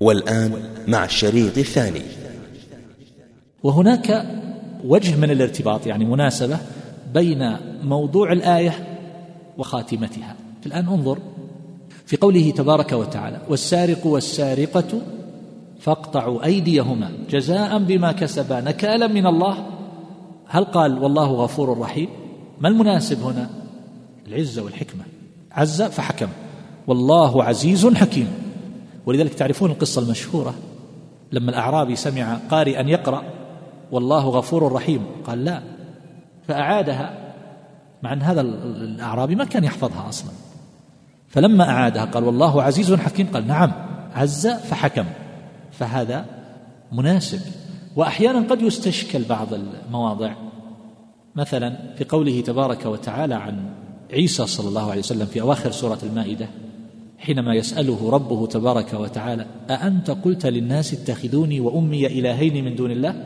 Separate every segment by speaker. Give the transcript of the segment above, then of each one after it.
Speaker 1: والآن مع الشريط الثاني.
Speaker 2: وهناك وجه من الارتباط يعني مناسبة بين موضوع الآية وخاتمتها. الآن انظر في قوله تبارك وتعالى والسارق والسارقة فاقطعوا أيديهما جزاء بما كسبا نكالا من الله. هل قال والله غفور رحيم؟ ما المناسب هنا؟ العزة والحكمة. عز فحكم. والله عزيز حكيم. ولذلك تعرفون القصة المشهورة. لما الأعرابي سمع قارئا يقرأ والله غفور رحيم. قال لا فأعادها. مع أن هذا الأعرابي ما كان يحفظها أصلا. فلما أعادها قال والله عزيز حكيم. قال نعم عز فحكم. فهذا مناسب. وأحيانا قد يستشكل بعض المواضع. مثلا في قوله تبارك وتعالى عن عيسى صلى الله عليه وسلم في أواخر سورة المائدة حينما يسأله ربه تبارك وتعالى أأنت قلت للناس اتخذوني وأمي إلهين من دون الله؟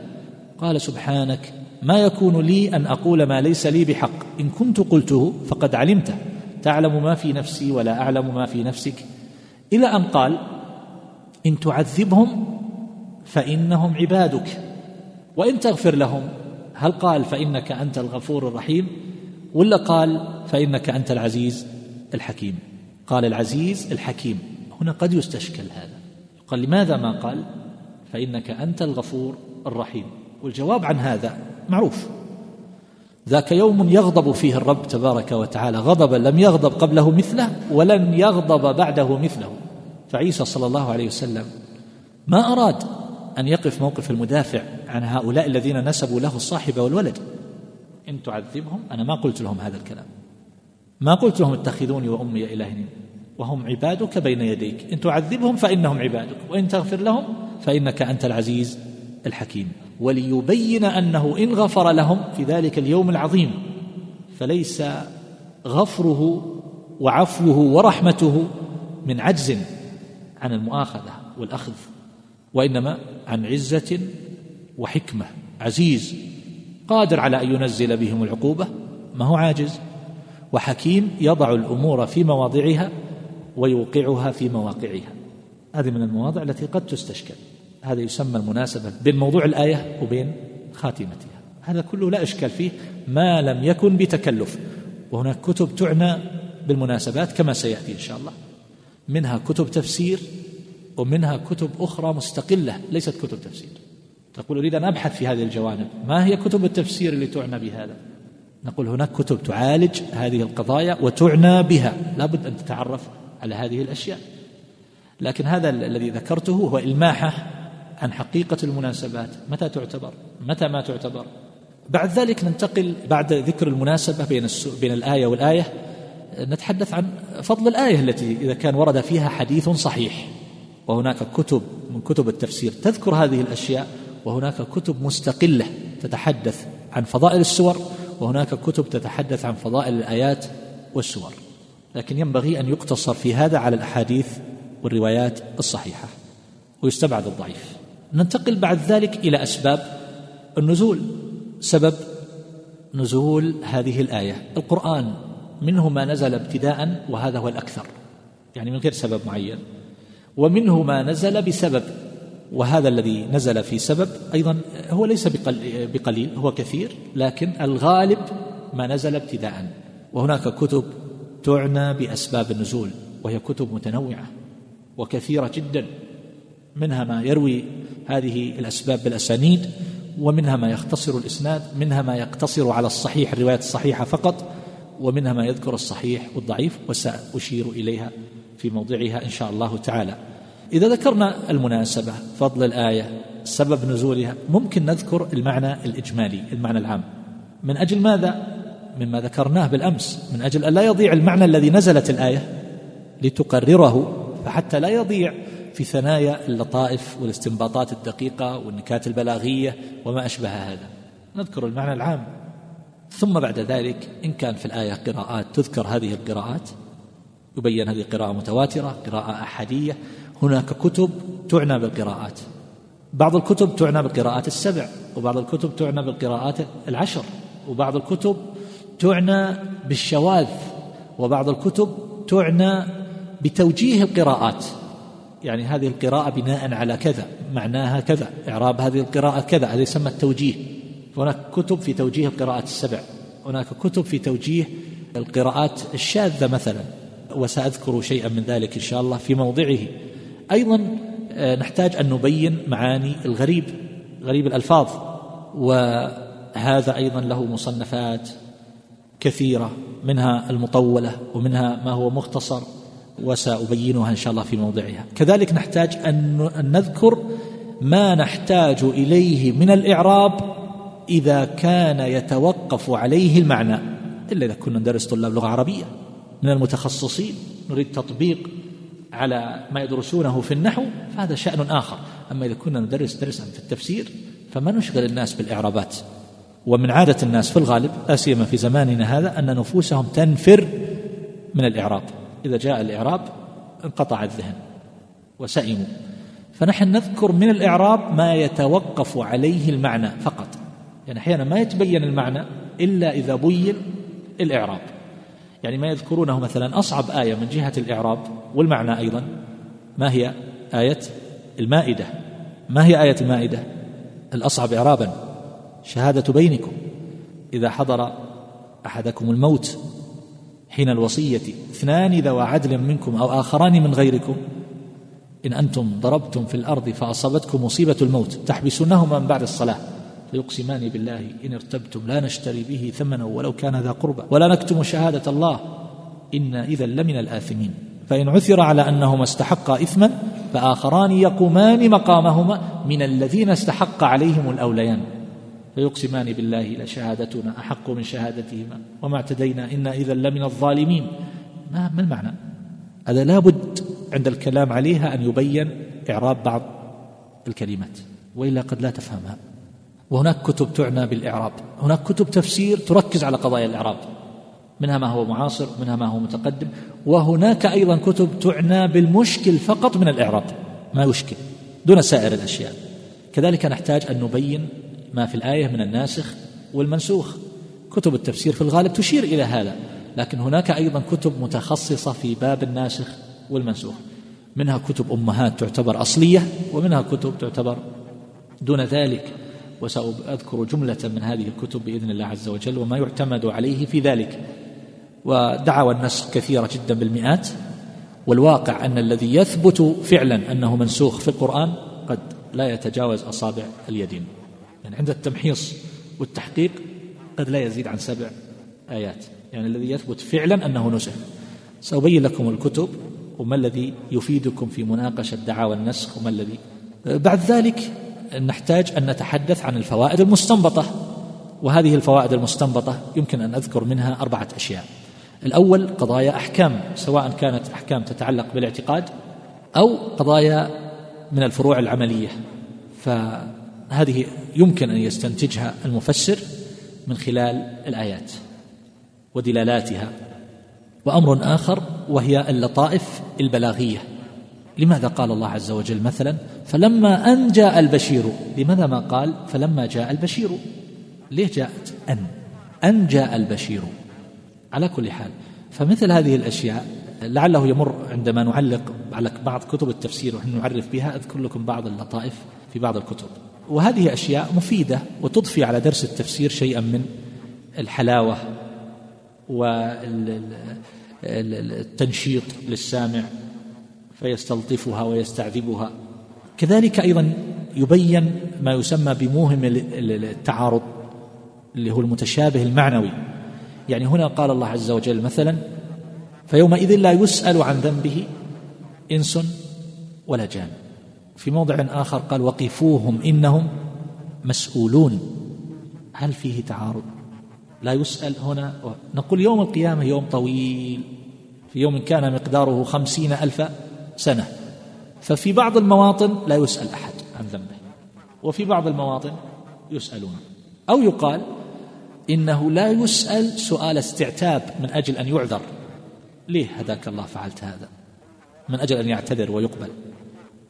Speaker 2: قال سبحانك ما يكون لي أن أقول ما ليس لي بحق. إن كنت قلته فقد علمته. تعلم ما في نفسي ولا أعلم ما في نفسك. إلى أن قال إن تعذبهم فإنهم عبادك. وإن تغفر لهم هل قال فإنك أنت الغفور الرحيم؟ ولا قال فإنك أنت العزيز الحكيم؟ قال العزيز الحكيم هنا قد يستشكل هذا. قال لماذا ما قال؟ فإنك أنت الغفور الرحيم. والجواب عن هذا معروف. ذاك يوم يغضب فيه الرب تبارك وتعالى غضبا لم يغضب قبله مثله ولن يغضب بعده مثله. فعيسى صلى الله عليه وسلم ما أراد أن يقف موقف المدافع عن هؤلاء الذين نسبوا له الصاحب والولد. إن تعذبهم أنا ما قلت لهم هذا الكلام. ما قلت لهم اتخذوني وأمي إلهين وهم عبادك بين يديك. إن تعذبهم فإنهم عبادك وإن تغفر لهم فإنك أنت العزيز الحكيم. وليبين أنه إن غفر لهم في ذلك اليوم العظيم فليس غفره وعفوه ورحمته من عجز عن المؤاخذة والأخذ وإنما عن عزة وحكمة. عزيز قادر على أن ينزل بهم العقوبة؟ ما هو عاجز؟ وحكيم يضع الأمور في مواضعها ويوقعها في مواقعها. هذه من المواضع التي قد تستشكل. هذا يسمى المناسبة بين موضوع الآية وبين خاتمتها. هذا كله لا إشكال فيه ما لم يكن بتكلف. وهناك كتب تعنى بالمناسبات كما سيأتي إن شاء الله. منها كتب تفسير ومنها كتب أخرى مستقلة ليست كتب تفسير. تقول أريد أن أبحث في هذه الجوانب. ما هي كتب التفسير اللي تعنى بهذا؟ نقول هناك كتب تعالج هذه القضايا وتعنى بها. لابد أن تتعرف على هذه الأشياء. لكن هذا الذي ذكرته هو إلماحة عن حقيقة المناسبات. متى تعتبر؟ متى ما تعتبر؟ بعد ذلك ننتقل بعد ذكر المناسبة بين بين الآية والآية نتحدث عن فضل الآية التي إذا كان ورد فيها حديث صحيح. وهناك كتب من كتب التفسير تذكر هذه الأشياء وهناك كتب مستقلة تتحدث عن فضائل السور. وهناك كتب تتحدث عن فضائل الآيات والسور لكن ينبغي أن يقتصر في هذا على الأحاديث والروايات الصحيحة ويستبعد الضعيف. ننتقل بعد ذلك إلى أسباب النزول. سبب نزول هذه الآية. القرآن منه ما نزل ابتداء وهذا هو الأكثر يعني من غير سبب معين. ومنه ما نزل بسبب وهذا الذي نزل في سبب أيضا هو ليس بقليل هو كثير لكن الغالب ما نزل ابتداء وهناك كتب تعنى بأسباب النزول وهي كتب متنوعة وكثيرة جدا. منها ما يروي هذه الأسباب بالأسانيد ومنها ما يختصر الإسناد منها ما يقتصر على الصحيح الروايات الصحيحة فقط ومنها ما يذكر الصحيح والضعيف وسأشير إليها في موضعها إن شاء الله تعالى. إذا ذكرنا المناسبة فضل الآية سبب نزولها ممكن نذكر المعنى الإجمالي المعنى العام. من أجل ماذا؟ مما ذكرناه بالأمس. من أجل أن لا يضيع المعنى الذي نزلت الآية لتقرره فحتى لا يضيع في ثنايا اللطائف والاستنباطات الدقيقة والنكات البلاغية وما أشبه هذا. نذكر المعنى العام. ثم بعد ذلك إن كان في الآية قراءات تذكر هذه القراءات. يبين هذه قراءة متواترة قراءة أحادية. هناك كتب تعنى بالقراءات. بعض الكتب تعنى بالقراءات السبع وبعض الكتب تعنى بالقراءات العشر وبعض الكتب تعنى بالشواذ وبعض الكتب تعنى بتوجيه القراءات. يعني هذه القراءة بناء على كذا معناها كذا إعراب هذه القراءة كذا هذا يسمى التوجيه. هناك كتب في توجيه القراءات السبع هناك كتب في توجيه القراءات الشاذة مثلا. وسأذكر شيئا من ذلك إن شاء الله في موضعه. أيضا آه، نحتاج أن نبين معاني الغريب غريب الألفاظ. وهذا أيضا له مصنفات كثيرة منها المطولة ومنها ما هو مختصر وسأبينها إن شاء الله في موضعها. كذلك نحتاج أن نذكر ما نحتاج إليه من الإعراب إذا كان يتوقف عليه المعنى. إلا إذا كنا ندرس طلاب لغة عربية من المتخصصين نريد تطبيق على ما يدرسونه في النحو فهذا شأن آخر. أما إذا كنا ندرس درسا في التفسير فما نشغل الناس بالإعرابات. ومن عادة الناس في الغالب لا سيما في زماننا هذا أن نفوسهم تنفر من الإعراب. إذا جاء الإعراب انقطع الذهن وسئموا. فنحن نذكر من الإعراب ما يتوقف عليه المعنى فقط. يعني أحيانا ما يتبين المعنى إلا إذا بين الإعراب. يعني ما يذكرونه مثلا أصعب آية من جهة الإعراب والمعنى أيضا ما هي آية المائدة؟ ما هي آية المائدة؟ الأصعب إعرابا شهادة بينكم إذا حضر أحدكم الموت حين الوصية اثنان ذوى عدل منكم أو آخران من غيركم. إن أنتم ضربتم في الأرض فأصابتكم مصيبة الموت تحبسونهما من بعد الصلاة. فيقسمان بالله إن ارتبتم لا نشتري به ثمنا ولو كان ذا قربى ولا نكتم شهادة الله. إنا إذا لمن الآثمين. فإن عثر على أنهما استحقا إثما فآخران يقومان مقامهما من الذين استحق عليهم الأوليان. فيقسمان بالله لشهادتنا أحق من شهادتهما. وما اعتدينا إنا إذا لمن الظالمين. ما, ما المعنى؟ هذا لابد عند الكلام عليها أن يبين إعراب بعض الكلمات وإلا قد لا تفهمها. وهناك كتب تعنى بالإعراب. هناك كتب تفسير تركز على قضايا الإعراب. منها ما هو معاصر منها ما هو متقدم. وهناك أيضا كتب تعنى بالمشكل فقط من الإعراب. ما يشكل. دون سائر الأشياء. كذلك نحتاج أن نبين ما في الآية من الناسخ والمنسوخ. كتب التفسير في الغالب تشير إلى هذا. لكن هناك أيضا كتب متخصصة في باب الناسخ والمنسوخ. منها كتب أمهات تعتبر أصلية ومنها كتب تعتبر دون ذلك. وسأذكر جملة من هذه الكتب بإذن الله عز وجل وما يعتمد عليه في ذلك. ودعوى النسخ كثيرة جدا بالمئات والواقع أن الذي يثبت فعلا أنه منسوخ في القرآن قد لا يتجاوز أصابع اليدين. يعني عند التمحيص والتحقيق قد لا يزيد عن سبع آيات. يعني الذي يثبت فعلا أنه نسخ. سأبين لكم الكتب وما الذي يفيدكم في مناقشة دعاوى النسخ وما الذي بعد ذلك نحتاج أن نتحدث عن الفوائد المستنبطة وهذه الفوائد المستنبطة يمكن أن أذكر منها أربعة أشياء. الأول قضايا أحكام سواء كانت أحكام تتعلق بالاعتقاد أو قضايا من الفروع العملية. فهذه يمكن أن يستنتجها المفسر من خلال الآيات ودلالاتها. وأمر آخر وهي اللطائف البلاغية. لماذا قال الله عز وجل مثلا فلما أن جاء البشير؟ لماذا ما قال فلما جاء البشير؟ ليه جاءت؟ أن. أن جاء البشير. على كل حال فمثل هذه الأشياء لعله يمر عندما نعلق على بعض كتب التفسير ونحن نعرف بها أذكر لكم بعض اللطائف في بعض الكتب. وهذه أشياء مفيدة وتضفي على درس التفسير شيئا من الحلاوة والتنشيط للسامع فيستلطفها ويستعذبها. كذلك أيضا يبين ما يسمى بموهم التعارض اللي هو المتشابه المعنوي. يعني هنا قال الله عز وجل مثلا فيومئذ لا يسأل عن ذنبه إنس ولا جان. في موضع آخر قال وقفوهم إنهم مسؤولون. هل فيه تعارض؟ لا يسأل هنا. نقول يوم القيامة يوم طويل. في يوم كان مقداره خمسين ألف سنة. ففي بعض المواطن لا يسأل أحد عن ذنبه. وفي بعض المواطن يسألون. أو يقال إنه لا يسأل سؤال استعتاب من أجل أن يعذر. ليه هداك الله فعلت هذا؟ من أجل أن يعتذر ويقبل.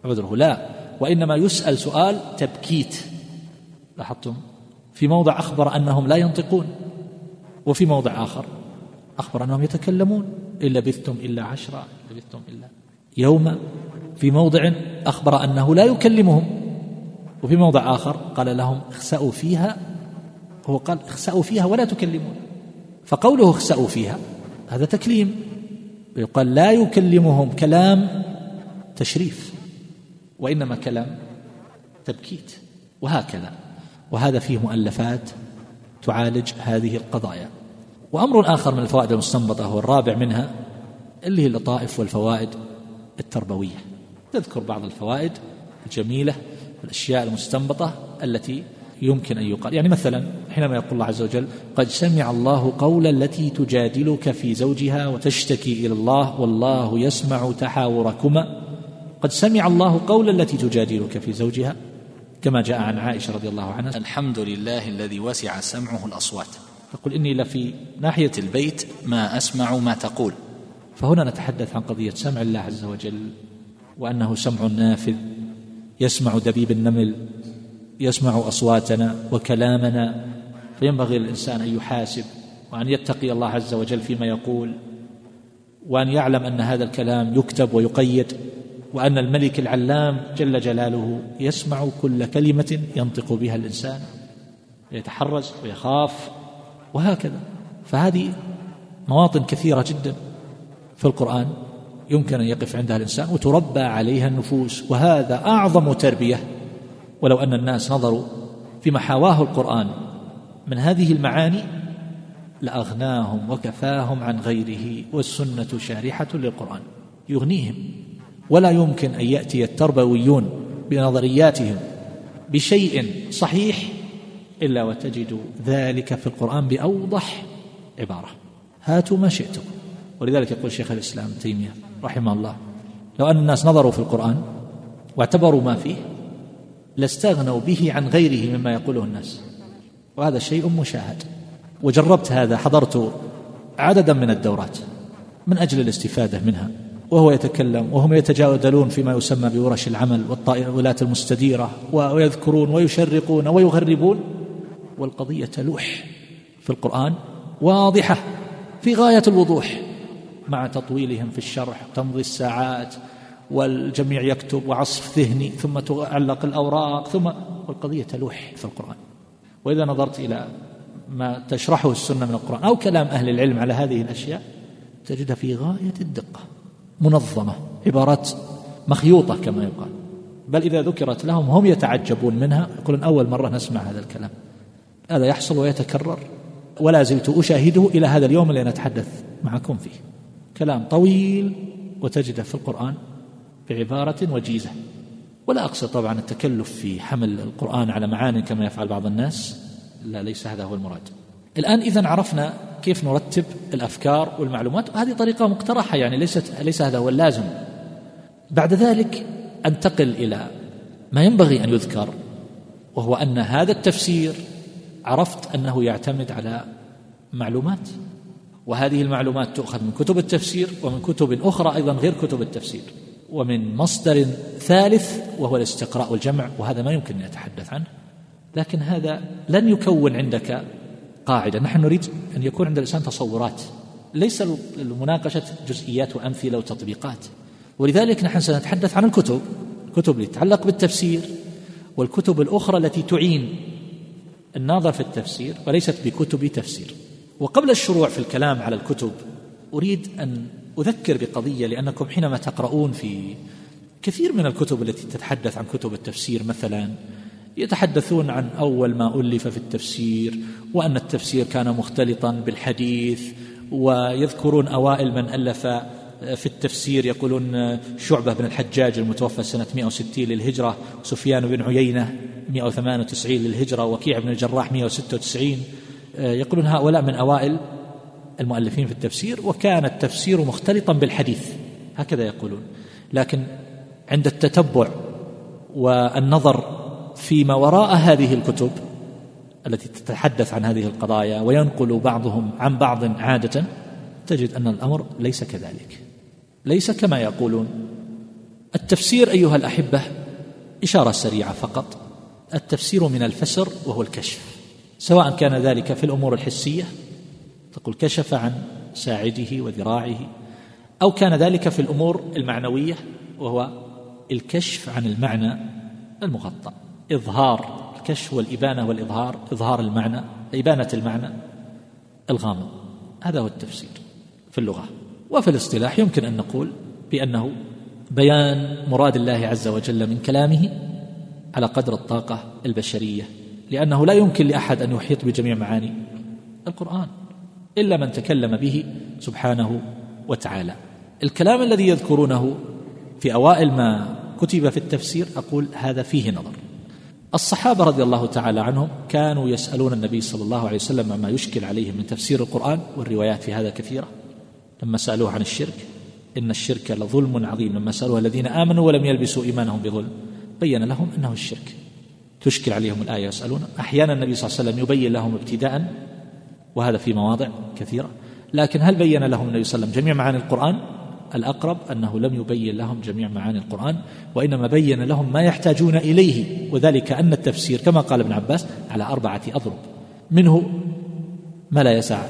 Speaker 2: عذره لا. وإنما يسأل سؤال تبكيت. لاحظتم؟ في موضع أخبر أنهم لا ينطقون. وفي موضع آخر أخبر أنهم يتكلمون. إن لبثتم إلا عشرة. لبثتم إلا يوم في موضع أخبر أنه لا يكلمهم وفي موضع آخر قال لهم اخسأوا فيها هو قال اخسأوا فيها ولا تكلمون. فقوله اخسأوا فيها هذا تكليم يقال لا يكلمهم كلام تشريف وإنما كلام تبكيت وهكذا. وهذا فيه مؤلفات تعالج هذه القضايا. وأمر آخر من الفوائد المستنبطة هو الرابع منها اللي هي اللطائف والفوائد. التربوية. تذكر بعض الفوائد الجميلة الأشياء المستنبطة التي يمكن أن يقال. يعني مثلا حينما يقول الله عز وجل قد سمع الله قول التي تجادلك في زوجها وتشتكي إلى الله والله يسمع تحاوركما. قد سمع الله قول التي تجادلك في زوجها. كما جاء عن عائشة رضي الله عنها.
Speaker 3: الحمد لله الذي وسع سمعه الأصوات.
Speaker 2: تقول إني لفي
Speaker 3: ناحية البيت ما أسمع ما تقول.
Speaker 2: فهنا نتحدث عن قضية سمع الله عز وجل وأنه سمع نافذ يسمع دبيب النمل يسمع أصواتنا وكلامنا فينبغي للإنسان أن يحاسب وأن يتقي الله عز وجل فيما يقول وأن يعلم أن هذا الكلام يكتب ويقيد وأن الملك العلام جل جلاله يسمع كل كلمة ينطق بها الإنسان يتحرز ويخاف وهكذا. فهذه مواطن كثيرة جدا. في القرآن يمكن أن يقف عندها الإنسان وتربى عليها النفوس وهذا أعظم تربية. ولو أن الناس نظروا فيما حواه القرآن من هذه المعاني لأغناهم وكفاهم عن غيره والسنة شارحة للقرآن يغنيهم. ولا يمكن أن يأتي التربويون بنظرياتهم بشيء صحيح إلا وتجد ذلك في القرآن بأوضح عبارة. هاتوا ما شئتم. ولذلك يقول شيخ الإسلام تيمية رحمه الله لو أن الناس نظروا في القرآن واعتبروا ما فيه لاستغنوا به عن غيره مما يقوله الناس. وهذا شيء مشاهد. وجربت هذا حضرت عددا من الدورات من أجل الاستفادة منها وهو يتكلم وهم يتجادلون فيما يسمى بورش العمل والطائرات المستديرة ويذكرون ويشرقون ويغربون والقضية تلوح في القرآن واضحة في غاية الوضوح. مع تطويلهم في الشرح تمضي الساعات والجميع يكتب وعصف ذهني ثم تعلق الأوراق ثم والقضية تلوح في القرآن. وإذا نظرت إلى ما تشرحه السنة من القرآن أو كلام أهل العلم على هذه الأشياء تجدها في غاية الدقة منظمة عبارات مخيوطة كما يقال. بل إذا ذكرت لهم هم يتعجبون منها يقولون أول مرة نسمع هذا الكلام. هذا يحصل ويتكرر. ولا زلت أشاهده إلى هذا اليوم اللي نتحدث معكم فيه. كلام طويل وتجده في القرآن بعبارة وجيزة. ولا أقصد طبعا التكلف في حمل القرآن على معان كما يفعل بعض الناس. لا ليس هذا هو المراد. الآن إذا عرفنا كيف نرتب الأفكار والمعلومات. وهذه طريقة مقترحة يعني ليست ليس هذا هو اللازم. بعد ذلك أنتقل إلى ما ينبغي أن يذكر وهو أن هذا التفسير عرفت أنه يعتمد على معلومات. وهذه المعلومات تؤخذ من كتب التفسير ومن كتب أخرى أيضا غير كتب التفسير. ومن مصدر ثالث وهو الاستقراء والجمع وهذا ما يمكن أن أتحدث عنه. لكن هذا لن يكون عندك قاعدة. نحن نريد أن يكون عند الإنسان تصورات. ليس المناقشة جزئيات وأمثلة وتطبيقات. ولذلك نحن سنتحدث عن الكتب الكتب التي تتعلق بالتفسير والكتب الأخرى التي تعين الناظر في التفسير وليست بكتب تفسير. وقبل الشروع في الكلام على الكتب أريد أن أذكر بقضية لأنكم حينما تقرؤون في كثير من الكتب التي تتحدث عن كتب التفسير مثلا يتحدثون عن أول ما ألف في التفسير وأن التفسير كان مختلطا بالحديث ويذكرون أوائل من ألف في التفسير يقولون شعبة بن الحجاج المتوفى سنة 160 للهجرة سفيان بن عيينة 198 للهجرة وكيع بن الجراح 196 يقولون هؤلاء من أوائل المؤلفين في التفسير وكان التفسير مختلطا بالحديث هكذا يقولون. لكن عند التتبع والنظر فيما وراء هذه الكتب التي تتحدث عن هذه القضايا وينقل بعضهم عن بعض عادة تجد أن الأمر ليس كذلك. ليس كما يقولون. التفسير أيها الأحبة إشارة سريعة فقط. التفسير من الفسر وهو الكشف. سواء كان ذلك في الأمور الحسية تقول كشف عن ساعده وذراعه أو كان ذلك في الأمور المعنوية وهو الكشف عن المعنى المغطى إظهار الكشف والإبانة والإظهار إظهار المعنى إبانة المعنى الغامض. هذا هو التفسير في اللغة. وفي الاصطلاح يمكن أن نقول بأنه بيان مراد الله عز وجل من كلامه على قدر الطاقة البشرية لأنه لا يمكن لأحد أن يحيط بجميع معاني القرآن إلا من تكلم به سبحانه وتعالى. الكلام الذي يذكرونه في أوائل ما كتب في التفسير أقول هذا فيه نظر. الصحابة رضي الله تعالى عنهم كانوا يسألون النبي صلى الله عليه وسلم عما يشكل عليهم من تفسير القرآن والروايات في هذا كثيرة. لما سألوه عن الشرك إن الشرك لظلم عظيم. لما سألوه الذين آمنوا ولم يلبسوا إيمانهم بظلم بين لهم أنه الشرك. تشكل عليهم الآية يسألون أحيانا النبي صلى الله عليه وسلم يبين لهم ابتداء وهذا في مواضع كثيرة. لكن هل بين لهم النبي صلى الله عليه وسلم جميع معاني القرآن؟ الأقرب أنه لم يبين لهم جميع معاني القرآن وإنما بين لهم ما يحتاجون إليه وذلك أن التفسير كما قال ابن عباس على أربعة أضرب. منه ما لا يسع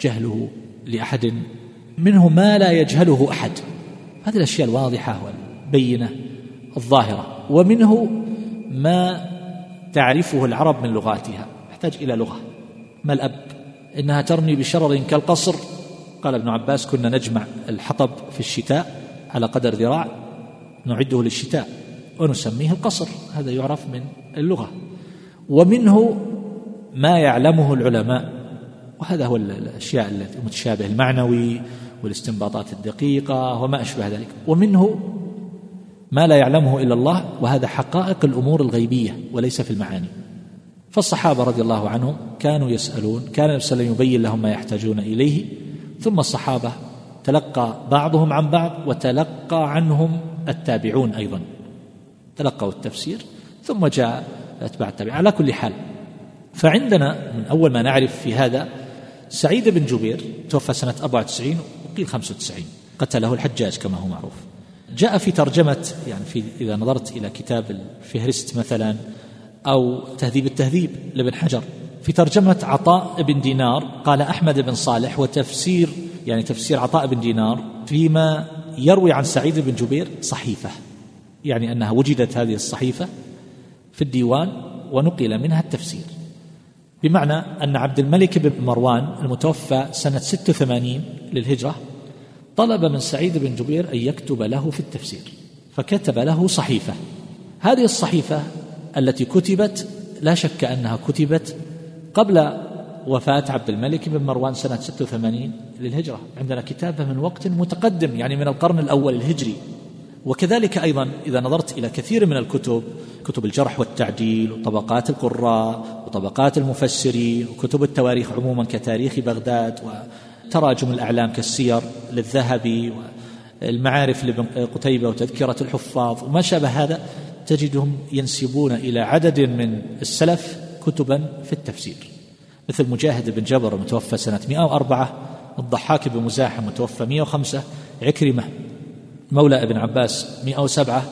Speaker 2: جهله لأحد منه ما لا يجهله أحد. هذه الأشياء الواضحة والبينة الظاهرة. ومنه ما تعرفه العرب من لغاتها. يحتاج إلى لغة. ما الأب؟ إنها ترمي بشرر كالقصر. قال ابن عباس كنا نجمع الحطب في الشتاء على قدر ذراع نعده للشتاء ونسميه القصر. هذا يعرف من اللغة. ومنه ما يعلمه العلماء وهذا هو الأشياء المتشابه المعنوي والاستنباطات الدقيقة وما أشبه ذلك. ومنه ما لا يعلمه إلا الله وهذا حقائق الأمور الغيبية وليس في المعاني. فالصحابة رضي الله عنهم كانوا يسألون كان النبي صلى الله عليه وسلم يبين لهم ما يحتاجون إليه ثم الصحابة تلقى بعضهم عن بعض وتلقى عنهم التابعون أيضا. تلقوا التفسير ثم جاء أتباع التابعين. على كل حال فعندنا من أول ما نعرف في هذا سعيد بن جبير توفى سنة 94 وقيل 95 قتله الحجاج كما هو معروف. جاء في ترجمة يعني في إذا نظرت إلى كتاب الفهرست مثلا أو تهذيب التهذيب لابن حجر في ترجمة عطاء بن دينار قال أحمد بن صالح وتفسير يعني تفسير عطاء بن دينار فيما يروي عن سعيد بن جبير صحيفة يعني أنها وجدت هذه الصحيفة في الديوان ونقل منها التفسير. بمعنى أن عبد الملك بن مروان المتوفى سنة 86 للهجرة طلب من سعيد بن جبير أن يكتب له في التفسير فكتب له صحيفة. هذه الصحيفة التي كتبت لا شك أنها كتبت قبل وفاة عبد الملك بن مروان سنة 86 للهجرة. عندنا كتابة من وقت متقدم يعني من القرن الأول الهجري. وكذلك أيضا إذا نظرت إلى كثير من الكتب كتب الجرح والتعديل وطبقات القراء وطبقات المفسرين وكتب التواريخ عموما كتاريخ بغداد وتراجم الأعلام كالسير للذهبي والمعارف لابن قتيبة وتذكرة الحفاظ وما شابه هذا تجدهم ينسبون إلى عدد من السلف كتبا في التفسير. مثل مجاهد بن جبر المتوفى سنة 104 الضحاك بن مزاحم متوفى 105 عكرمة مولى ابن عباس 107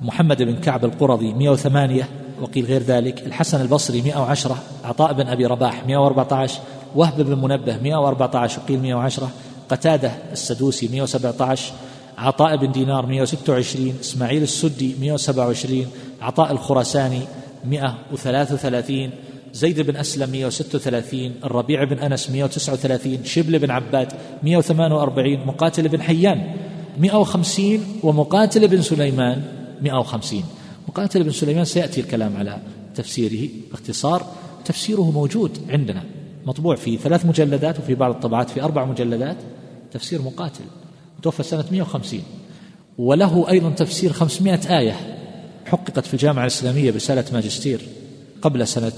Speaker 2: محمد بن كعب القرظي 108 وقيل غير ذلك الحسن البصري 110 عطاء بن أبي رباح 114 وهب بن منبه 114 وقيل 110 قتادة السدوسي 117 عطاء بن دينار 126 إسماعيل السدي 127 عطاء الخراساني 133 زيد بن أسلم 136 الربيع بن أنس 139 شبل بن عباد 148 مقاتل بن حيان 150 ومقاتل بن سليمان 150 مقاتل بن سليمان سيأتي الكلام على تفسيره باختصار تفسيره موجود عندنا. مطبوع في ثلاث مجلدات وفي بعض الطبعات في أربع مجلدات تفسير مقاتل توفى سنة 150 وله أيضا تفسير 500 آية حققت في الجامعة الإسلامية برسالة ماجستير قبل سنة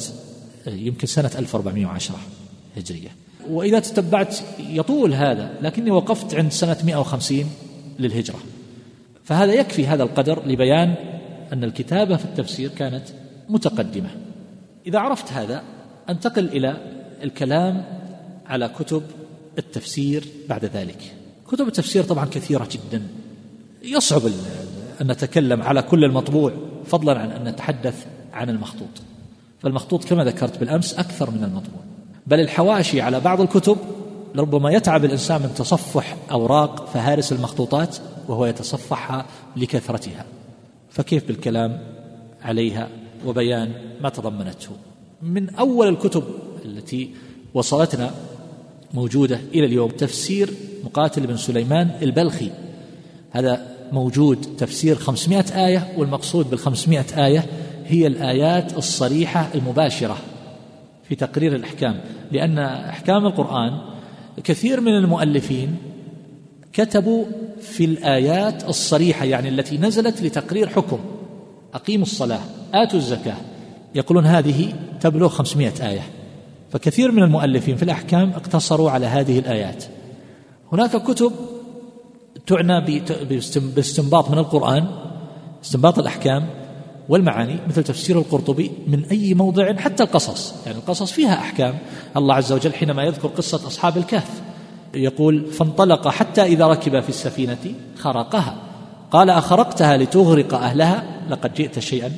Speaker 2: يمكن سنة 1410 هجرية. وإذا تتبعت يطول هذا لكني وقفت عند سنة 150 للهجرة. فهذا يكفي هذا القدر لبيان أن الكتابة في التفسير كانت متقدمة. إذا عرفت هذا أنتقل إلى الكلام على كتب التفسير بعد ذلك. كتب التفسير طبعا كثيرة جدا. يصعب أن نتكلم على كل المطبوع فضلا عن أن نتحدث عن المخطوط. فالمخطوط كما ذكرت بالأمس أكثر من المطبوع. بل الحواشي على بعض الكتب لربما يتعب الإنسان من تصفح أوراق فهارس المخطوطات وهو يتصفحها لكثرتها. فكيف بالكلام عليها وبيان ما تضمنته؟ من أول الكتب التي وصلتنا موجودة إلى اليوم. تفسير مقاتل بن سليمان البلخي. هذا موجود تفسير خمسمائة آية والمقصود بالخمسمائة آية هي الآيات الصريحة المباشرة في تقرير الأحكام. لأن أحكام القرآن كثير من المؤلفين كتبوا في الآيات الصريحة يعني التي نزلت لتقرير حكم. أقيموا الصلاة آتوا الزكاة. يقولون هذه تبلغ خمسمائة آية. فكثير من المؤلفين في الأحكام اقتصروا على هذه الآيات. هناك كتب تعنى باستنباط من القرآن استنباط الأحكام والمعاني مثل تفسير القرطبي من أي موضع حتى القصص. يعني القصص فيها أحكام. الله عز وجل حينما يذكر قصة أصحاب الكهف يقول فانطلق حتى إذا ركب في السفينة خرقها. قال أخرقتها لتغرق أهلها لقد جئت شيئا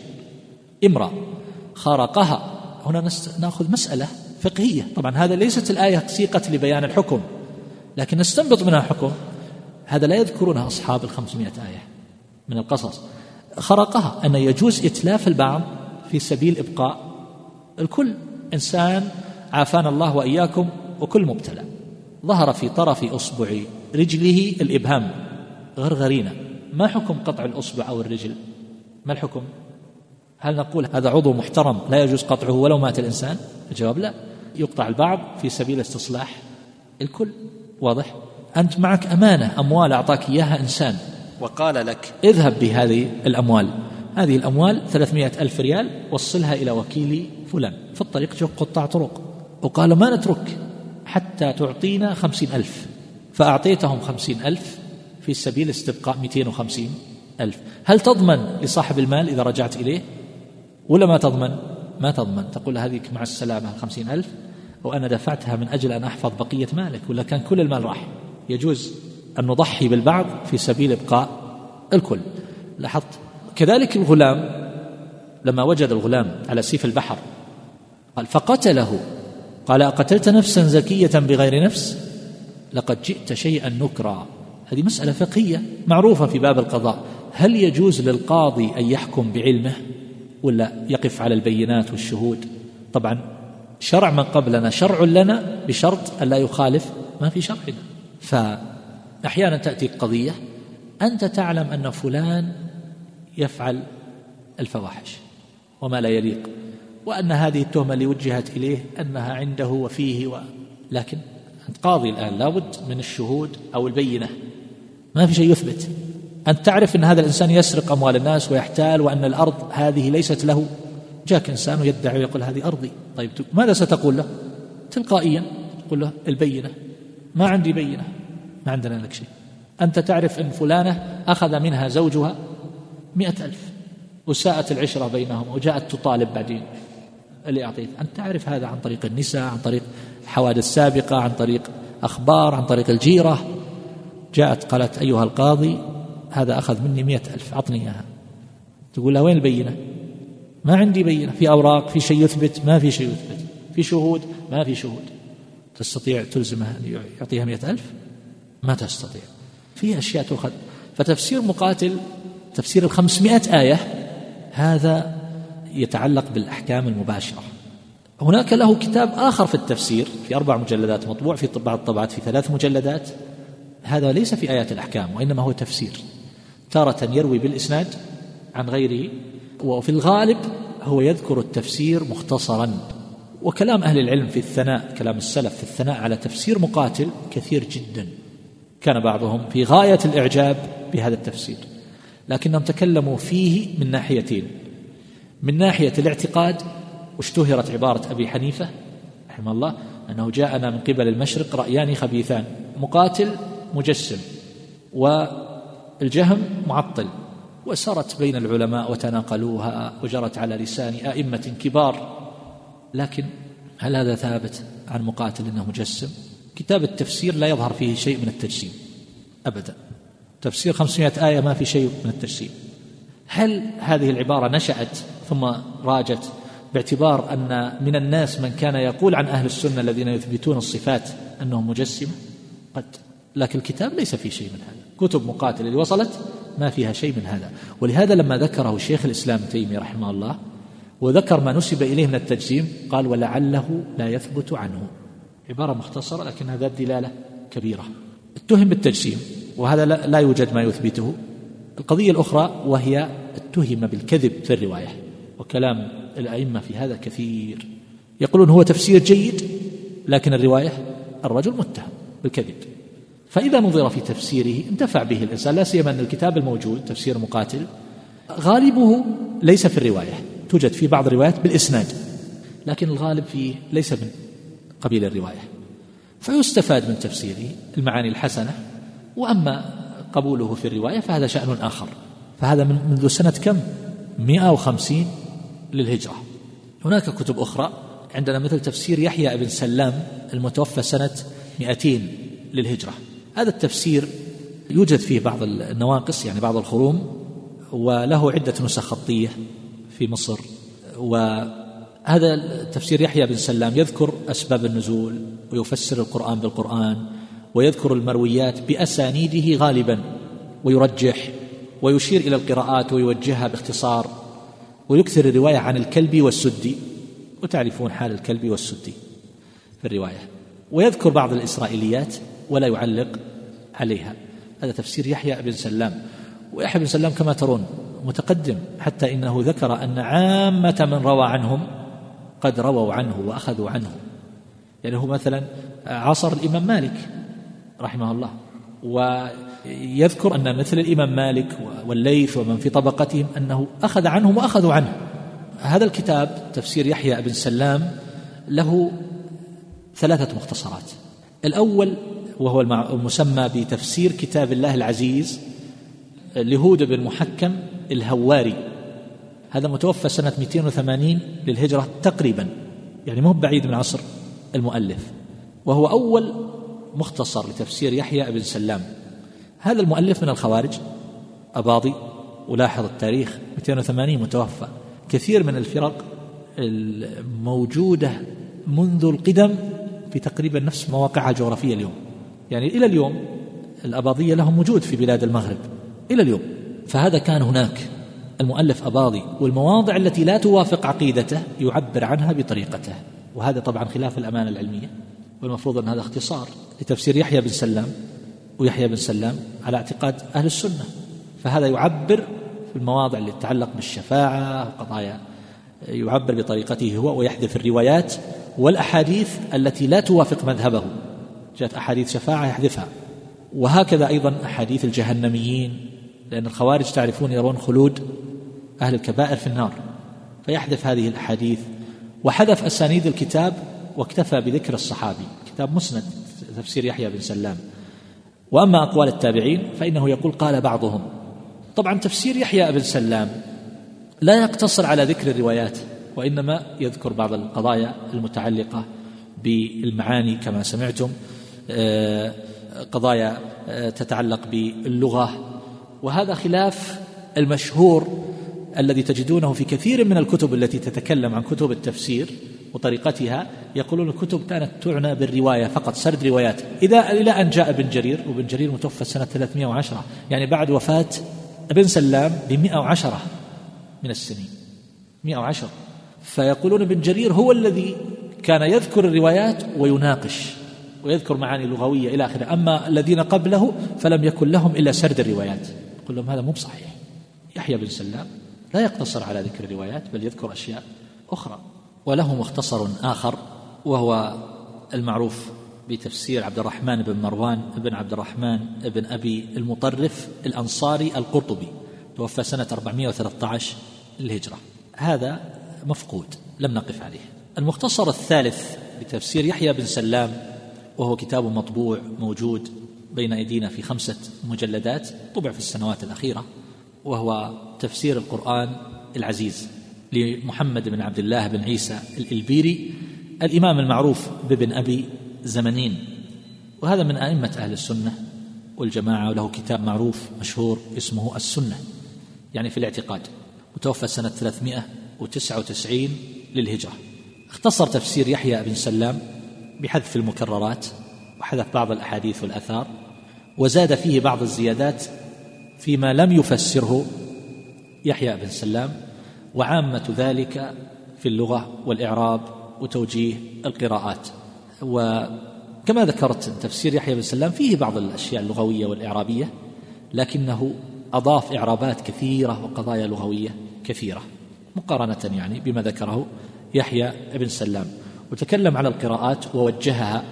Speaker 2: إمرا خرقها. هنا نأخذ مسألة فقهية. طبعا هذا ليست الآية سيقت لبيان الحكم لكن نستنبط منها حكم. هذا لا يذكرونها أصحاب الخمسمائة آية من القصص. خرقها أن يجوز إتلاف البعض في سبيل إبقاء الكل. إنسان عافانا الله وإياكم وكل مبتلى. ظهر في طرف أصبع رجله الإبهام غرغرينة. ما حكم قطع الأصبع أو الرجل؟ ما الحكم؟ هل نقول هذا عضو محترم لا يجوز قطعه ولو مات الإنسان؟ الجواب لا. يقطع البعض في سبيل استصلاح الكل. واضح؟ أنت معك أمانة أموال أعطاك إياها إنسان.
Speaker 3: وقال لك
Speaker 2: اذهب بهذه الأموال. هذه الأموال ثلاثمائة ألف ريال وصلها إلى وكيل فلان. في الطريق جو قطاع طرق. وقال ما نترك حتى تعطينا خمسين ألف. فأعطيتهم خمسين ألف في سبيل استبقاء مئتين وخمسين ألف. هل تضمن لصاحب المال إذا رجعت إليه؟ ولا ما تضمن؟ ما تضمن؟ تقول هذه مع السلامة خمسين ألف وأنا دفعتها من أجل أن أحفظ بقية مالك ولا كان كل المال راح؟ يجوز أن نضحي بالبعض في سبيل إبقاء الكل. لاحظت؟ كذلك الغلام لما وجد الغلام على سيف البحر قال فقتله. قال أقتلت نفسا زكية بغير نفس؟ لقد جئت شيئا نكرا. هذه مسألة فقهية معروفة في باب القضاء. هل يجوز للقاضي أن يحكم بعلمه؟ ولا يقف على البينات والشهود؟ طبعا شرع من قبلنا شرع لنا بشرط ألا يخالف ما في شرعنا. فأحيانا تأتي قضية أنت تعلم أن فلان يفعل الفواحش وما لا يليق وأن هذه التهمة اللي وجهت إليه أنها عنده وفيه و... لكن قاضي الآن لابد من الشهود أو البينة. ما في شيء يثبت. أنت تعرف أن هذا الإنسان يسرق أموال الناس ويحتال وأن الأرض هذه ليست له. جاك إنسان ويدعي ويقول هذه أرضي. طيب ماذا ستقول له؟ تلقائيا تقول له البينة. ما عندي بينة. ما عندنا لك شيء. أنت تعرف أن فلانة أخذ منها زوجها مئة ألف وساءت العشرة بينهم وجاءت تطالب بعدين. اللي أعطيت. أنت تعرف هذا عن طريق النساء عن طريق حوادث سابقة عن طريق أخبار عن طريق الجيرة. جاءت قالت أيها القاضي هذا أخذ مني مئة ألف أعطني إياها. تقول له وين البينة؟ ما عندي بينة. في أوراق في شيء يثبت ما في شيء يثبت. في شهود ما في شهود. تستطيع تلزمه أن يعطيها مئة ألف؟ ما تستطيع. في أشياء تؤخذ. فتفسير مقاتل تفسير الخمسمائة آية هذا يتعلق بالأحكام المباشرة. هناك له كتاب آخر في التفسير في أربع مجلدات مطبوع في بعض الطبعات في ثلاث مجلدات. هذا ليس في آيات الأحكام وإنما هو تفسير. تارة يروي بالإسناد عن غيره وفي الغالب هو يذكر التفسير مختصرا. وكلام أهل العلم في الثناء كلام السلف في الثناء على تفسير مقاتل كثير جدا. كان بعضهم في غاية الإعجاب بهذا التفسير. لكنهم تكلموا فيه من ناحيتين. من ناحية الاعتقاد واشتهرت عبارة أبي حنيفة رحمه الله أنه جاءنا من قبل المشرق رأيان خبيثان مقاتل مجسم والجهم معطل وسرت بين العلماء وتناقلوها وجرت على لسان أئمة كبار. لكن هل هذا ثابت عن مقاتل أنه مجسم؟ كتاب التفسير لا يظهر فيه شيء من التجسيم أبدا. تفسير خمسمائة آية ما في شيء من التجسيم. هل هذه العبارة نشأت ثم راجت باعتبار أن من الناس من كان يقول عن أهل السنة الذين يثبتون الصفات أنهم مجسمة؟ قد لكن الكتاب ليس فيه شيء من هذا. كتب مقاتل اللي وصلت ما فيها شيء من هذا. ولهذا لما ذكره شيخ الإسلام تيمي رحمه الله وذكر ما نسب إليه من التجسيم قال ولعله لا يثبت عنه. عبارة مختصرة لكن هذا الدلالة كبيرة. اتهم بالتجسيم وهذا لا يوجد ما يثبته. القضية الأخرى وهي اتهم بالكذب في الرواية وكلام الأئمة في هذا كثير. يقولون هو تفسير جيد لكن الرواية الرجل متهم بالكذب. فإذا نظر في تفسيره انتفع به الإنسان لا سيما أن الكتاب الموجود تفسير مقاتل غالبه ليس في الرواية توجد في بعض الروايات بالإسناد لكن الغالب فيه ليس من قبيل الرواية. فيستفاد من تفسيره المعاني الحسنة وأما قبوله في الرواية فهذا شأن آخر. فهذا من منذ سنة كم؟ 150 للهجرة. هناك كتب أخرى عندنا مثل تفسير يحيى بن سلام المتوفى سنة 200 للهجرة. هذا التفسير يوجد فيه بعض النواقص يعني بعض الخروم وله عدة نسخ خطية في مصر. وهذا تفسير يحيى بن سلام يذكر أسباب النزول ويفسر القرآن بالقرآن ويذكر المرويات بأسانيده غالبا ويرجح ويشير إلى القراءات ويوجهها باختصار ويكثر الرواية عن الكلب والسدي. وتعرفون حال الكلب والسدي في الرواية. ويذكر بعض الإسرائيليات ولا يعلق عليها. هذا تفسير يحيى بن سلام. ويحيى بن سلام كما ترون متقدم حتى إنه ذكر أن عامة من روى عنهم قد رووا عنه وأخذوا عنه. يعني هو مثلا عصر الإمام مالك رحمه الله ويذكر أن مثل الإمام مالك والليث ومن في طبقتهم أنه أخذ عنهم وأخذوا عنه. هذا الكتاب تفسير يحيى بن سلام له ثلاثة مختصرات. الأول وهو المسمى بتفسير كتاب الله العزيز لهود بن محكم الهواري. هذا متوفى سنة 280 للهجرة تقريبا يعني مو بعيد من عصر المؤلف. وهو أول مختصر لتفسير يحيى بن سلام. هذا المؤلف من الخوارج أباضي ولاحظ التاريخ 280 متوفى. كثير من الفرق الموجودة منذ القدم في تقريبا نفس مواقعها الجغرافية اليوم. يعني إلى اليوم الأباضية لهم وجود في بلاد المغرب. إلى اليوم. فهذا كان هناك. المؤلف أباضي والمواضع التي لا توافق عقيدته يعبر عنها بطريقته. وهذا طبعا خلاف الأمانة العلمية. والمفروض أن هذا اختصار لتفسير يحيى بن سلام ويحيى بن سلام على اعتقاد أهل السنة. فهذا يعبر في المواضع اللي تتعلق بالشفاعة وقضايا يعبر بطريقته هو ويحذف الروايات والأحاديث التي لا توافق مذهبه. جاءت أحاديث شفاعة يحذفها. وهكذا أيضا أحاديث الجهنميين لأن الخوارج تعرفون يرون خلود أهل الكبائر في النار. فيحذف هذه الأحاديث. وحذف أسانيد الكتاب واكتفى بذكر الصحابي. كتاب مسند تفسير يحيى بن سلام. وأما أقوال التابعين فإنه يقول قال بعضهم. طبعا تفسير يحيى بن سلام لا يقتصر على ذكر الروايات وإنما يذكر بعض القضايا المتعلقة بالمعاني كما سمعتم. قضايا آه، تتعلق باللغة. وهذا خلاف المشهور الذي تجدونه في كثير من الكتب التي تتكلم عن كتب التفسير وطريقتها. يقولون الكتب كانت تعنى بالرواية فقط سرد روايات. إذا إلى أن جاء ابن جرير وابن جرير متوفى سنة 310 يعني بعد وفاة ابن سلام ب 110 من السنين. 110 فيقولون ابن جرير هو الذي كان يذكر الروايات ويناقش. ويذكر معاني لغوية إلى آخره. أما الذين قبله فلم يكن لهم إلا سرد الروايات. يقول لهم هذا مو بصحيح. يحيى بن سلام لا يقتصر على ذكر الروايات بل يذكر أشياء أخرى. وله مختصر آخر وهو المعروف بتفسير عبد الرحمن بن مروان بن عبد الرحمن بن أبي المطرف الأنصاري القرطبي توفى سنة 413 للهجرة. هذا مفقود لم نقف عليه. المختصر الثالث بتفسير يحيى بن سلام وهو كتاب مطبوع موجود بين أيدينا في خمسة مجلدات طبع في السنوات الأخيرة وهو تفسير القرآن العزيز لمحمد بن عبد الله بن عيسى الإلبيري الإمام المعروف بابن أبي زمنين. وهذا من أئمة أهل السنة والجماعة وله كتاب معروف مشهور اسمه السنة يعني في الاعتقاد. متوفى سنة 399
Speaker 4: للهجرة. اختصر تفسير يحيى بن سلام بحذف المكررات وحذف بعض الأحاديث والأثار وزاد فيه بعض الزيادات فيما لم يفسره يحيى بن سلام وعامة ذلك في اللغة والإعراب وتوجيه القراءات. وكما ذكرت تفسير يحيى بن سلام فيه بعض الأشياء اللغوية والإعرابية لكنه أضاف إعرابات كثيرة وقضايا لغوية كثيرة مقارنة يعني بما ذكره يحيى بن سلام. وتكلم على القراءات ووجهها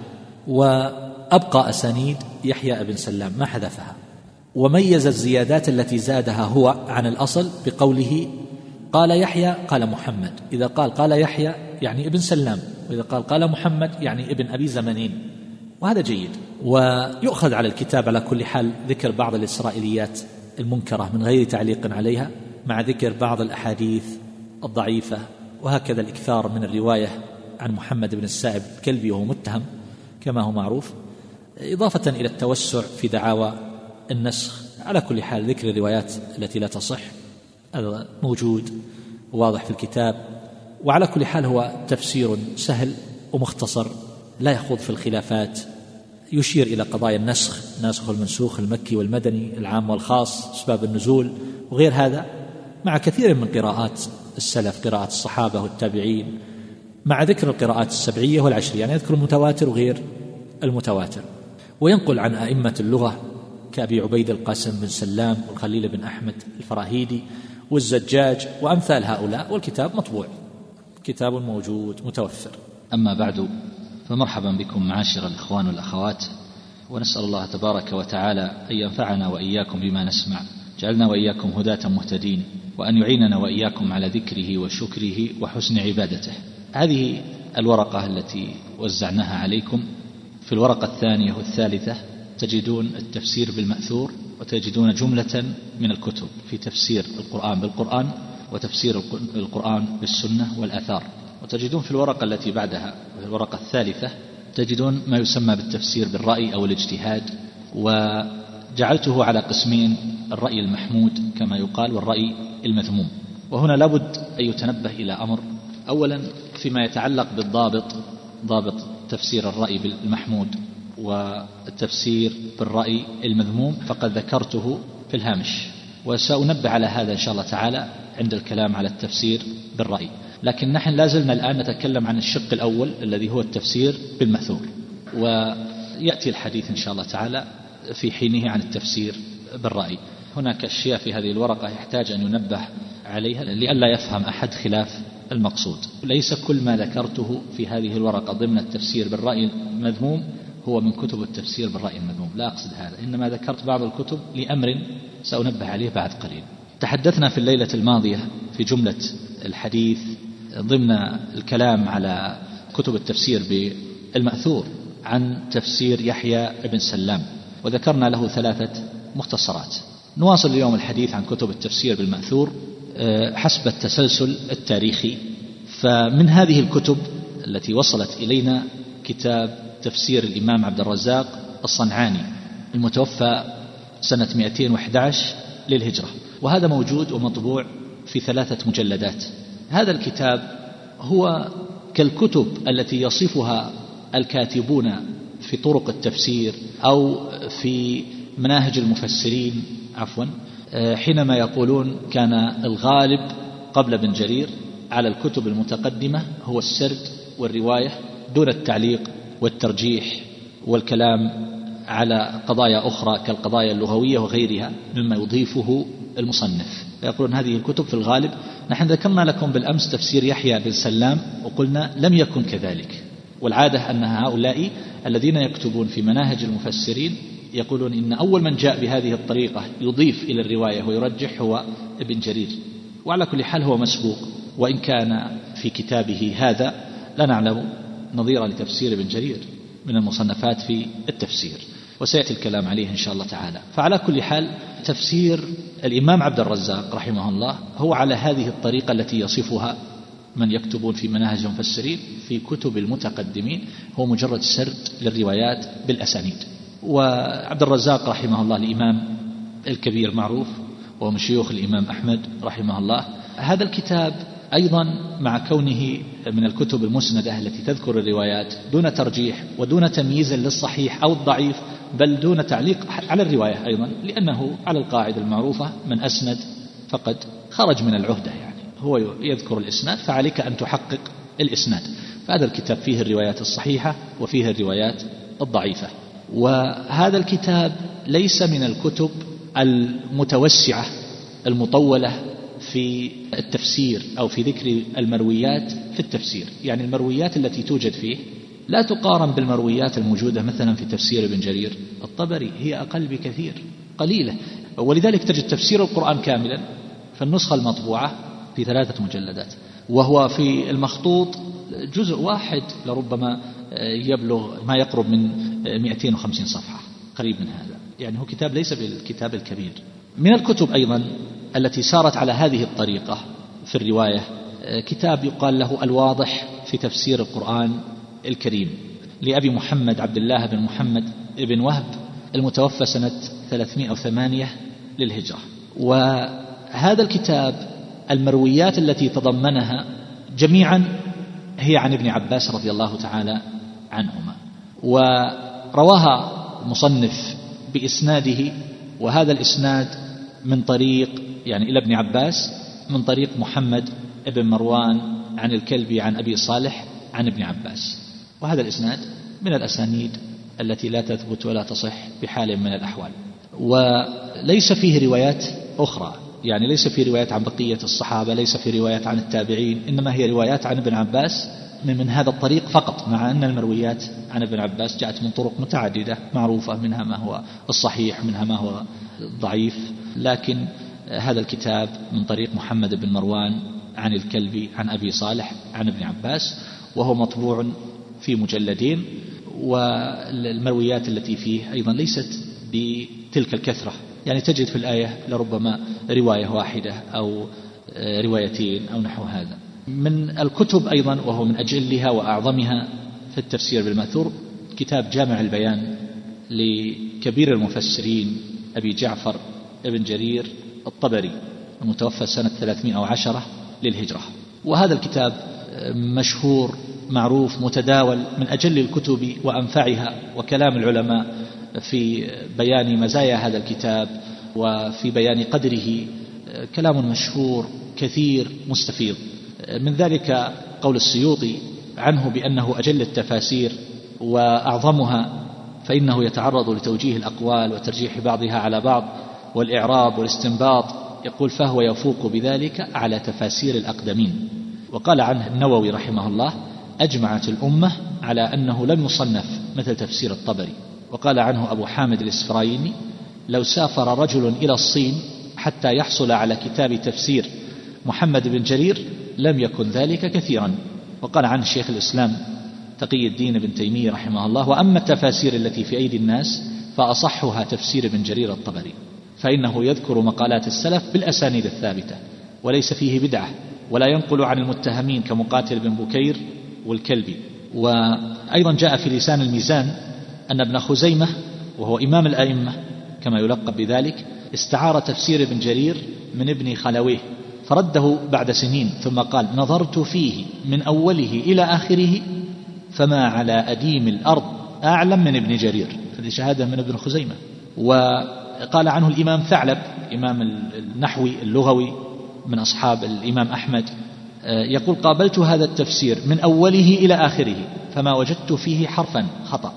Speaker 4: وأبقى أسانيد يحيى بن سلام ما حذفها. وميز الزيادات التي زادها هو عن الأصل بقوله قال يحيى قال محمد. إذا قال قال يحيى يعني ابن سلام وإذا قال قال محمد يعني ابن أبي زمنين. وهذا جيد. ويؤخذ على الكتاب على كل حال ذكر بعض الإسرائيليات المنكرة من غير تعليق عليها مع ذكر بعض الأحاديث الضعيفة وهكذا الإكثار من الرواية عن محمد بن السائب الكلبي وهو متهم كما هو معروف إضافة إلى التوسع في دعاوى النسخ. على كل حال ذكر الروايات التي لا تصح هذا موجود واضح في الكتاب وعلى كل حال هو تفسير سهل ومختصر لا يخوض في الخلافات يشير إلى قضايا النسخ ناسخ المنسوخ المكي والمدني العام والخاص أسباب النزول وغير هذا. مع كثير من قراءات السلف قراءة الصحابة والتابعين مع ذكر القراءات السبعية والعشرية يعني يذكر المتواتر وغير المتواتر. وينقل عن أئمة اللغة كأبي عبيد القاسم بن سلام والخليل بن أحمد الفراهيدي والزجاج وأمثال هؤلاء والكتاب مطبوع. كتاب موجود متوفر.
Speaker 2: أما بعد فمرحبا بكم معاشر الإخوان والأخوات ونسأل الله تبارك وتعالى أن ينفعنا وإياكم بما نسمع. جعلنا وإياكم هداة مهتدين وأن يعيننا وإياكم على ذكره وشكره وحسن عبادته. هذه الورقة التي وزعناها عليكم. في الورقة الثانية والثالثة تجدون التفسير بالمأثور وتجدون جملة من الكتب في تفسير القرآن بالقرآن وتفسير القرآن بالسنة والآثار. وتجدون في الورقة التي بعدها الورقة الثالثة تجدون ما يسمى بالتفسير بالرأي أو الاجتهاد وجعلته على قسمين الرأي المحمود كما يقال والرأي المذموم. وهنا لابد أن يتنبه إلى أمر. أولا فيما يتعلق بالضابط ضابط تفسير الرأي بالمحمود والتفسير بالرأي المذموم فقد ذكرته في الهامش. وسأنبه على هذا إن شاء الله تعالى عند الكلام على التفسير بالرأي. لكن نحن لازلنا الآن نتكلم عن الشق الأول الذي هو التفسير بالمأثور ويأتي الحديث إن شاء الله تعالى في حينه عن التفسير بالرأي. هناك أشياء في هذه الورقة يحتاج أن ينبه عليها لئلا يفهم أحد خلاف المقصود. ليس كل ما ذكرته في هذه الورقة ضمن التفسير بالرأي المذموم هو من كتب التفسير بالرأي المذموم. لا أقصد هذا. إنما ذكرت بعض الكتب لأمر سأنبه عليه بعد قليل. تحدثنا في الليلة الماضية في جملة الحديث ضمن الكلام على كتب التفسير بالمأثور عن تفسير يحيى بن سلام وذكرنا له ثلاثة مختصرات. نواصل اليوم الحديث عن كتب التفسير بالمأثور. حسب التسلسل التاريخي. فمن هذه الكتب التي وصلت إلينا كتاب تفسير الإمام عبد الرزاق الصنعاني المتوفى سنة 211 للهجرة. وهذا موجود ومطبوع في ثلاثة مجلدات. هذا الكتاب هو كالكتب التي يصفها الكاتبون في طرق التفسير أو في مناهج المفسرين عفوا آه، حينما يقولون كان الغالب قبل بن جرير على الكتب المتقدمة هو السرد والرواية دون التعليق والترجيح والكلام على قضايا أخرى كالقضايا اللغوية وغيرها مما يضيفه المصنف. فيقولون هذه الكتب في الغالب. نحن ذكرنا لكم بالأمس تفسير يحيى بن سلام وقلنا لم يكن كذلك. والعادة أن هؤلاء الذين يكتبون في مناهج المفسرين يقولون إن أول من جاء بهذه الطريقة يضيف إلى الرواية ويرجح هو ابن جرير. وعلى كل حال هو مسبوق. وإن كان في كتابه هذا لا نعلم نظيرا لتفسير ابن جرير من المصنفات في التفسير. وسيأتي الكلام عليه إن شاء الله تعالى. فعلى كل حال تفسير الإمام عبد الرزاق رحمه الله هو على هذه الطريقة التي يصفها من يكتبون في مناهج المفسرين في كتب المتقدمين. هو مجرد سرد للروايات بالأسانيد. وعبد الرزاق رحمه الله الإمام الكبير معروف وهو من شيوخ الإمام أحمد رحمه الله. هذا الكتاب أيضا مع كونه من الكتب المسندة التي تذكر الروايات دون ترجيح ودون تمييز للصحيح أو الضعيف بل دون تعليق على الرواية أيضا لأنه على القاعدة المعروفة من أسند فقد خرج من العهدة يعني. هو يذكر الإسناد فعليك أن تحقق الإسناد. فهذا الكتاب فيه الروايات الصحيحة وفيه الروايات الضعيفة. وهذا الكتاب ليس من الكتب المتوسعة المطولة في التفسير أو في ذكر المرويات في التفسير. يعني المرويات التي توجد فيه لا تقارن بالمرويات الموجودة مثلا في تفسير ابن جرير الطبري هي أقل بكثير قليلة. ولذلك تجد تفسير القرآن كاملا في النسخة المطبوعة في ثلاثة مجلدات وهو في المخطوط جزء واحد لربما يبلغ ما يقرب من 250 صفحة قريب من هذا. يعني هو كتاب ليس بالكتاب الكبير. من الكتب أيضا التي سارت على هذه الطريقة في الرواية كتاب يقال له الواضح في تفسير القرآن الكريم لأبي محمد عبد الله بن محمد بن وهب المتوفى سنة 308 للهجرة. وهذا الكتاب المرويات التي تضمنها جميعا هي عن ابن عباس رضي الله تعالى عنهما. ورواها مصنف بإسناده وهذا الإسناد من طريق يعني إلى ابن عباس من طريق محمد بن مروان عن الكلبي عن أبي صالح عن ابن عباس. وهذا الإسناد من الأسانيد التي لا تثبت ولا تصح بحال من الأحوال. وليس فيه روايات أخرى. يعني ليس في روايات عن بقية الصحابة ليس في روايات عن التابعين إنما هي روايات عن ابن عباس من, من هذا الطريق فقط مع أن المرويات عن ابن عباس جاءت من طرق متعددة معروفة منها ما هو الصحيح منها ما هو ضعيف. لكن هذا الكتاب من طريق محمد بن مروان عن الكلبي عن أبي صالح عن ابن عباس وهو مطبوع في مجلدين والمرويات التي فيه أيضا ليست بتلك الكثرة. يعني تجد في الآية لربما رواية واحدة أو روايتين أو نحو هذا. من الكتب أيضا وهو من أجلها وأعظمها في التفسير بالمأثور كتاب جامع البيان لكبير المفسرين أبي جعفر ابن جرير الطبري المتوفى سنة 310 للهجرة. وهذا الكتاب مشهور معروف متداول من أجل الكتب وأنفعها وكلام العلماء في بيان مزايا هذا الكتاب وفي بيان قدره كلام مشهور كثير مستفيض. من ذلك قول السيوطي عنه بأنه أجل التفاسير وأعظمها فإنه يتعرض لتوجيه الأقوال وترجيح بعضها على بعض والإعراب والاستنباط. يقول فهو يفوق بذلك على تفاسير الأقدمين وقال عنه النووي رحمه الله أجمعت الأمة على أنه لم يصنف مثل تفسير الطبري وقال عنه أبو حامد الإسفرايني لو سافر رجل إلى الصين حتى يحصل على كتاب تفسير محمد بن جرير لم يكن ذلك كثيرا وقال عنه شيخ الإسلام تقي الدين بن تيمية رحمه الله وأما التفاسير التي في أيدي الناس فأصحها تفسير ابن جرير الطبري فإنه يذكر مقالات السلف بالأسانيد الثابتة وليس فيه بدعة ولا ينقل عن المتهمين كمقاتل بن بكير والكلبي وأيضا جاء في لسان الميزان أن ابن خزيمة وهو إمام الأئمة كما يلقب بذلك استعار تفسير ابن جرير من ابن خلويه فرده بعد سنين ثم قال نظرت فيه من أوله إلى آخره فما على أديم الأرض أعلم من ابن جرير. هذه شهادة من ابن خزيمة. وقال عنه الإمام ثعلب إمام النحوي اللغوي من أصحاب الإمام أحمد يقول قابلت هذا التفسير من أوله إلى آخره فما وجدت فيه حرفا خطأ.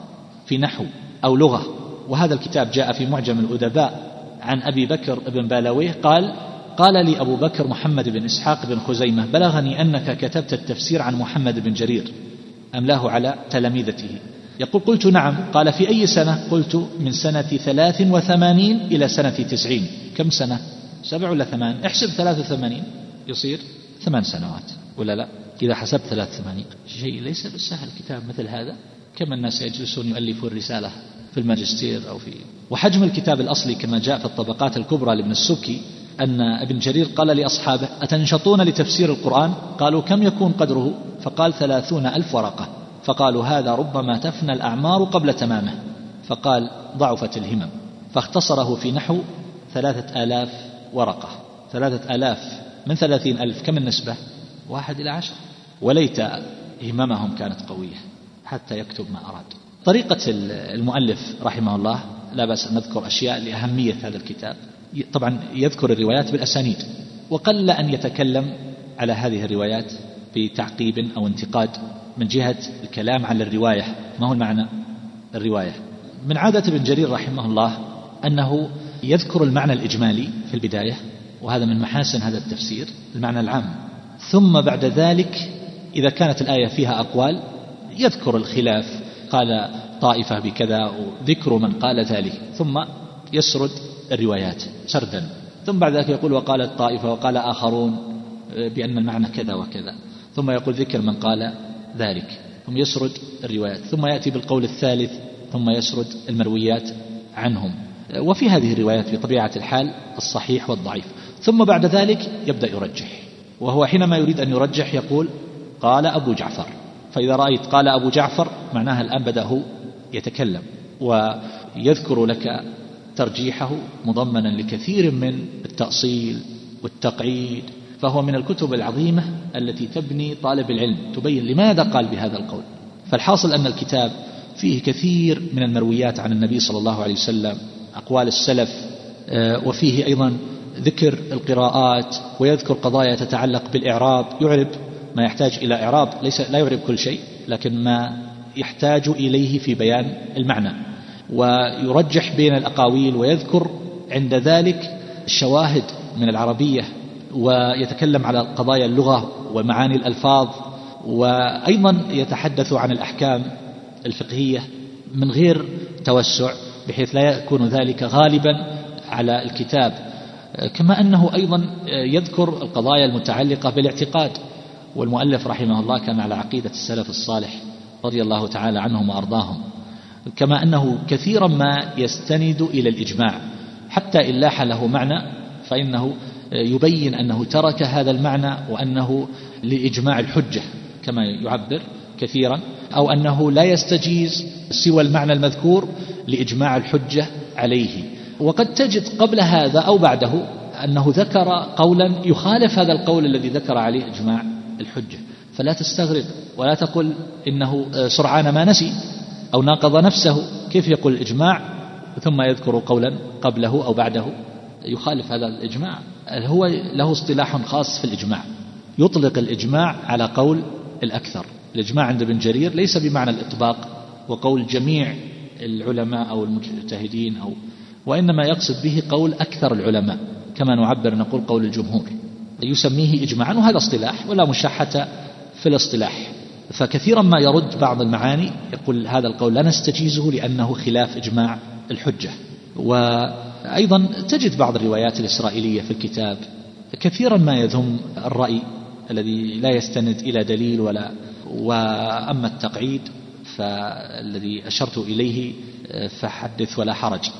Speaker 2: في نحو أو لغة. وهذا الكتاب جاء في معجم الأدباء عن أبي بكر بن بالويه قال قال لي أبو بكر محمد بن إسحاق بن خزيمة بلغني أنك كتبت التفسير عن محمد بن جرير أملاه على تلامذته يقول قلت نعم. قال في أي سنة؟ قلت من سنة ثلاث وثمانين إلى سنة تسعين. كم سنة؟ سبع ولا ثمان؟ احسب ثلاث وثمانين. يصير ثمان سنوات. ولا لا؟ إذا حسبت ثلاث ثمانين شيء ليس بالسهل كتاب مثل هذا. كم الناس يجلسون يؤلفون رسالة في الماجستير أو في وحجم الكتاب الأصلي كما جاء في الطبقات الكبرى لابن السكي أن ابن جرير قال لأصحابه أتنشطون لتفسير القرآن؟ قالوا كم يكون قدره؟ فقال ثلاثون ألف ورقة. فقالوا هذا ربما تفنى الأعمار قبل تمامه. فقال ضعفت الهمم. فاختصره في نحو ثلاثة آلاف ورقة. ثلاثة آلاف من ثلاثين ألف؟ كم النسبة؟ واحد إلى عشرة وليت هممهم كانت قوية. حتى يكتب ما أراد. طريقة المؤلف رحمه الله لا بأس أن نذكر أشياء لأهمية هذا الكتاب. طبعا يذكر الروايات بالأسانيد وقل أن يتكلم على هذه الروايات بتعقيب أو انتقاد من جهة الكلام على الرواية. ما هو المعنى؟ الرواية. من عادة ابن جرير رحمه الله أنه يذكر المعنى الإجمالي في البداية وهذا من محاسن هذا التفسير المعنى العام. ثم بعد ذلك إذا كانت الآية فيها أقوال يذكر الخلاف قال طائفة بكذا وذكر من قال ذلك ثم يسرد الروايات سردا. ثم بعد ذلك يقول وقالت طائفة وقال آخرون بأن المعنى كذا وكذا. ثم يقول ذكر من قال ذلك ثم يسرد الروايات. ثم يأتي بالقول الثالث ثم يسرد المرويات عنهم. وفي هذه الروايات بطبيعة الحال الصحيح والضعيف. ثم بعد ذلك يبدأ يرجح وهو حينما يريد أن يرجح يقول قال أبو جعفر. فإذا رأيت قال أبو جعفر معناها الآن بدأ هو يتكلم ويذكر لك ترجيحه مضمنا لكثير من التأصيل والتقعيد فهو من الكتب العظيمة التي تبني طالب العلم. تبين لماذا قال بهذا القول. فالحاصل أن الكتاب فيه كثير من المرويات عن النبي صلى الله عليه وسلم أقوال السلف آه، وفيه أيضا ذكر القراءات ويذكر قضايا تتعلق بالإعراب يعرب ما يحتاج إلى إعراب ليس لا يعرب كل شيء لكن ما يحتاج إليه في بيان المعنى. ويرجح بين الأقاويل ويذكر عند ذلك الشواهد من العربية ويتكلم على قضايا اللغة ومعاني الألفاظ وأيضا يتحدث عن الأحكام الفقهية من غير توسع بحيث لا يكون ذلك غالبا على الكتاب. كما أنه أيضا يذكر القضايا المتعلقة بالاعتقاد. والمؤلف رحمه الله كان على عقيدة السلف الصالح رضي الله تعالى عنهم وأرضاهم كما أنه كثيرا ما يستند إلى الإجماع حتى إن لاح له معنى فإنه يبين أنه ترك هذا المعنى وأنه لإجماع الحجة كما يعبر كثيرا أو أنه لا يستجيز سوى المعنى المذكور لإجماع الحجة عليه. وقد تجد قبل هذا أو بعده أنه ذكر قولا يخالف هذا القول الذي ذكر عليه إجماع الحجة. فلا تستغرب ولا تقل إنه سرعان ما نسي أو ناقض نفسه. كيف يقول الإجماع؟ ثم يذكر قولا قبله أو بعده. يخالف هذا الإجماع. هو له اصطلاح خاص في الإجماع. يطلق الإجماع على قول الأكثر. الإجماع عند ابن جرير ليس بمعنى الإطباق وقول جميع العلماء أو المجتهدين أو وإنما يقصد به قول أكثر العلماء. كما نعبر نقول قول الجمهور. يسميه إجماعا وهذا اصطلاح ولا مشاحة في الاصطلاح. فكثيرا ما يرد بعض المعاني يقول هذا القول لا نستجيزه لأنه خلاف إجماع الحجة. وأيضا تجد بعض الروايات الإسرائيلية في الكتاب كثيرا ما يذم الرأي الذي لا يستند إلى دليل ولا وأما التقعيد فالذي أشرت إليه فحدث ولا حرج.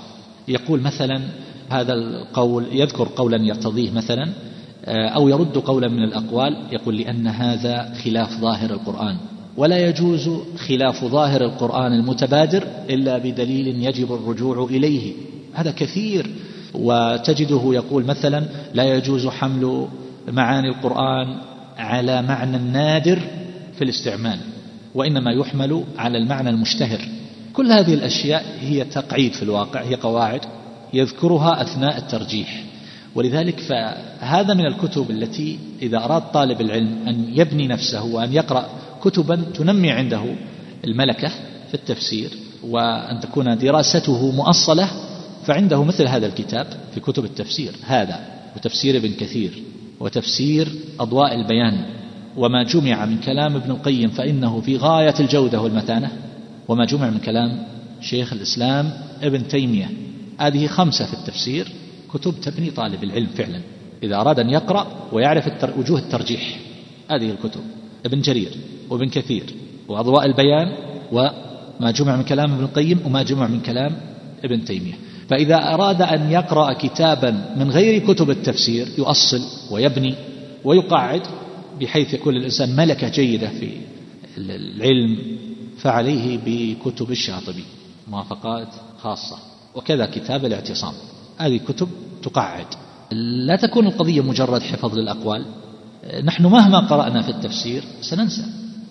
Speaker 2: يقول مثلا هذا القول يذكر قولا يرتضيه مثلا أو يرد قولا من الأقوال يقول لأن هذا خلاف ظاهر القرآن. ولا يجوز خلاف ظاهر القرآن المتبادر إلا بدليل يجب الرجوع إليه. هذا كثير. وتجده يقول مثلا لا يجوز حمل معاني القرآن على معنى نادر في الاستعمال وإنما يحمل على المعنى المشتهر. كل هذه الأشياء هي تقعيد في الواقع هي قواعد يذكرها أثناء الترجيح. ولذلك فهذا من الكتب التي إذا أراد طالب العلم أن يبني نفسه وأن يقرأ كتبا تنمي عنده الملكة في التفسير وأن تكون دراسته مؤصلة فعنده مثل هذا الكتاب في كتب التفسير هذا وتفسير ابن كثير وتفسير أضواء البيان. وما جمع من كلام ابن القيم فإنه في غاية الجودة والمتانة. وما جمع من كلام شيخ الإسلام ابن تيمية. هذه خمسة في التفسير. كتب تبني طالب العلم فعلا إذا أراد أن يقرأ ويعرف التر... وجوه الترجيح. هذه الكتب. ابن جرير وابن كثير وأضواء البيان وما جمع من كلام ابن القيم وما جمع من كلام ابن تيمية. فإذا أراد أن يقرأ كتابا من غير كتب التفسير يؤصل ويبني ويقعد بحيث يكون الإنسان ملكة جيدة في العلم فعليه بكتب الشاطبي موافقات خاصة. وكذا كتاب الاعتصام. هذه كتب تقعد. لا تكون القضية مجرد حفظ للأقوال. نحن مهما قرأنا في التفسير سننسى.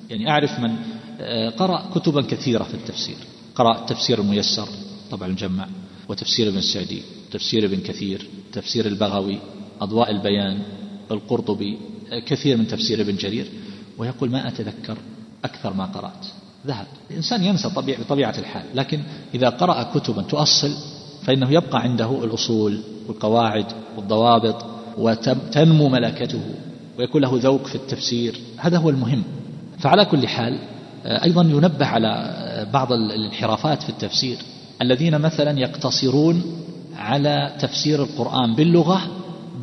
Speaker 2: يعني أعرف من آه، قرأ كتبا كثيرة في التفسير. قرأ تفسير الميسر طبعا الجمع وتفسير ابن السعدي تفسير ابن كثير تفسير البغوي أضواء البيان القرطبي آه، كثير من تفسير ابن جرير. ويقول ما أتذكر أكثر ما قرأت. ذهب. الإنسان ينسى طبيعة بطبيعة الحال. لكن إذا قرأ كتبا تؤصل فإنه يبقى عنده الأصول والقواعد والضوابط وتنمو ملكته ويكون له ذوق في التفسير. هذا هو المهم. فعلى كل حال آه، أيضا ينبه على آه، بعض الانحرافات في التفسير. الذين مثلا يقتصرون على تفسير القرآن باللغة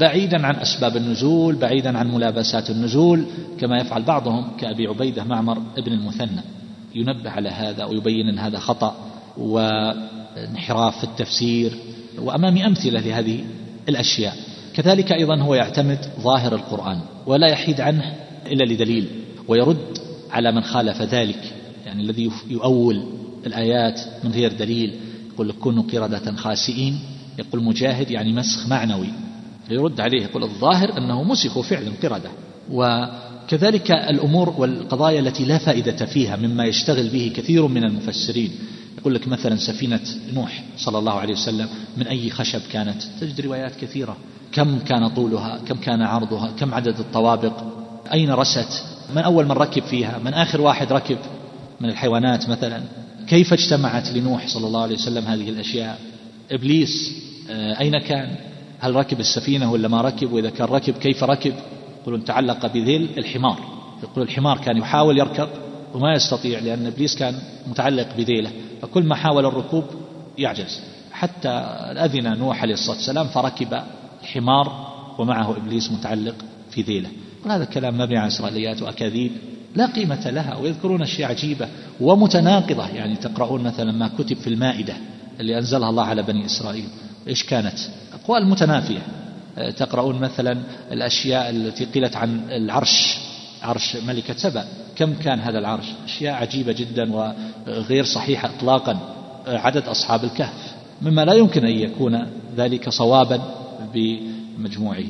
Speaker 2: بعيدا عن أسباب النزول بعيدا عن ملابسات النزول كما يفعل بعضهم كأبي عبيدة معمر ابن المثنى. ينبه على هذا ويبين أن هذا خطأ وانحراف في التفسير وأمامي أمثلة لهذه الأشياء. كذلك أيضا هو يعتمد ظاهر القرآن ولا يحيد عنه إلا لدليل ويرد على من خالف ذلك يعني الذي يؤول الآيات من غير دليل يقول لك كونوا قردة خاسئين يقول مجاهد يعني مسخ معنوي فيرد عليه يقول الظاهر أنه مسخوا فعلا قردة. وكذلك الأمور والقضايا التي لا فائدة فيها مما يشتغل به كثير من المفسرين يقول لك مثلا سفينة نوح صلى الله عليه وسلم من أي خشب كانت؟ تجد روايات كثيرة. كم كان طولها؟ كم كان عرضها؟ كم عدد الطوابق؟ أين رست؟ من أول من ركب فيها؟ من آخر واحد ركب؟ من الحيوانات مثلا. كيف اجتمعت لنوح صلى الله عليه وسلم هذه الأشياء؟ إبليس آه، أين كان؟ هل ركب السفينة ولا ما ركب؟ وإذا كان ركب كيف ركب؟ يقولون تعلق بذيل الحمار. يقول الحمار كان يحاول يركب وما يستطيع لأن إبليس كان متعلق بذيله فكل ما حاول الركوب يعجز. حتى أذن نوح عليه الصلاة والسلام فركب الحمار ومعه إبليس متعلق في ذيله. وهذا كلام مبني على إسرائيليات وأكاذيب لا قيمة لها ويذكرون أشياء عجيبة ومتناقضة. يعني تقرؤون مثلا ما كتب في المائدة اللي أنزلها الله على بني إسرائيل. إيش كانت؟ أقوال متنافية. تقرؤون مثلا الأشياء التي قيلت عن العرش. عرش ملكة سبأ كم كان هذا العرش؟ أشياء عجيبة جدا وغير صحيحة إطلاقا. عدد أصحاب الكهف. مما لا يمكن أن يكون ذلك صوابا بمجموعه.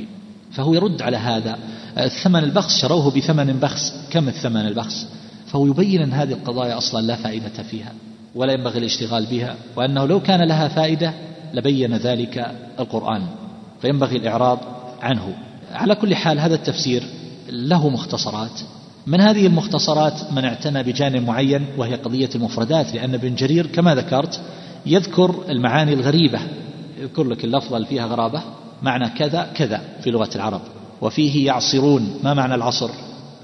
Speaker 2: فهو يرد على هذا. الثمن البخس شروه بثمن بخس. كم الثمن البخس؟ فهو يبين أن هذه القضايا أصلا لا فائدة فيها ولا ينبغي الاشتغال بها وأنه لو كان لها فائدة لبين ذلك القرآن. فينبغي الإعراض عنه. على كل حال هذا التفسير له مختصرات. من هذه المختصرات من اعتنى بجانب معين وهي قضية المفردات لأن ابن جرير كما ذكرت يذكر المعاني الغريبة. يذكر لك اللفظة اللي فيها غرابة؟ معنى كذا كذا في لغة العرب. وفيه يعصرون ما معنى العصر؟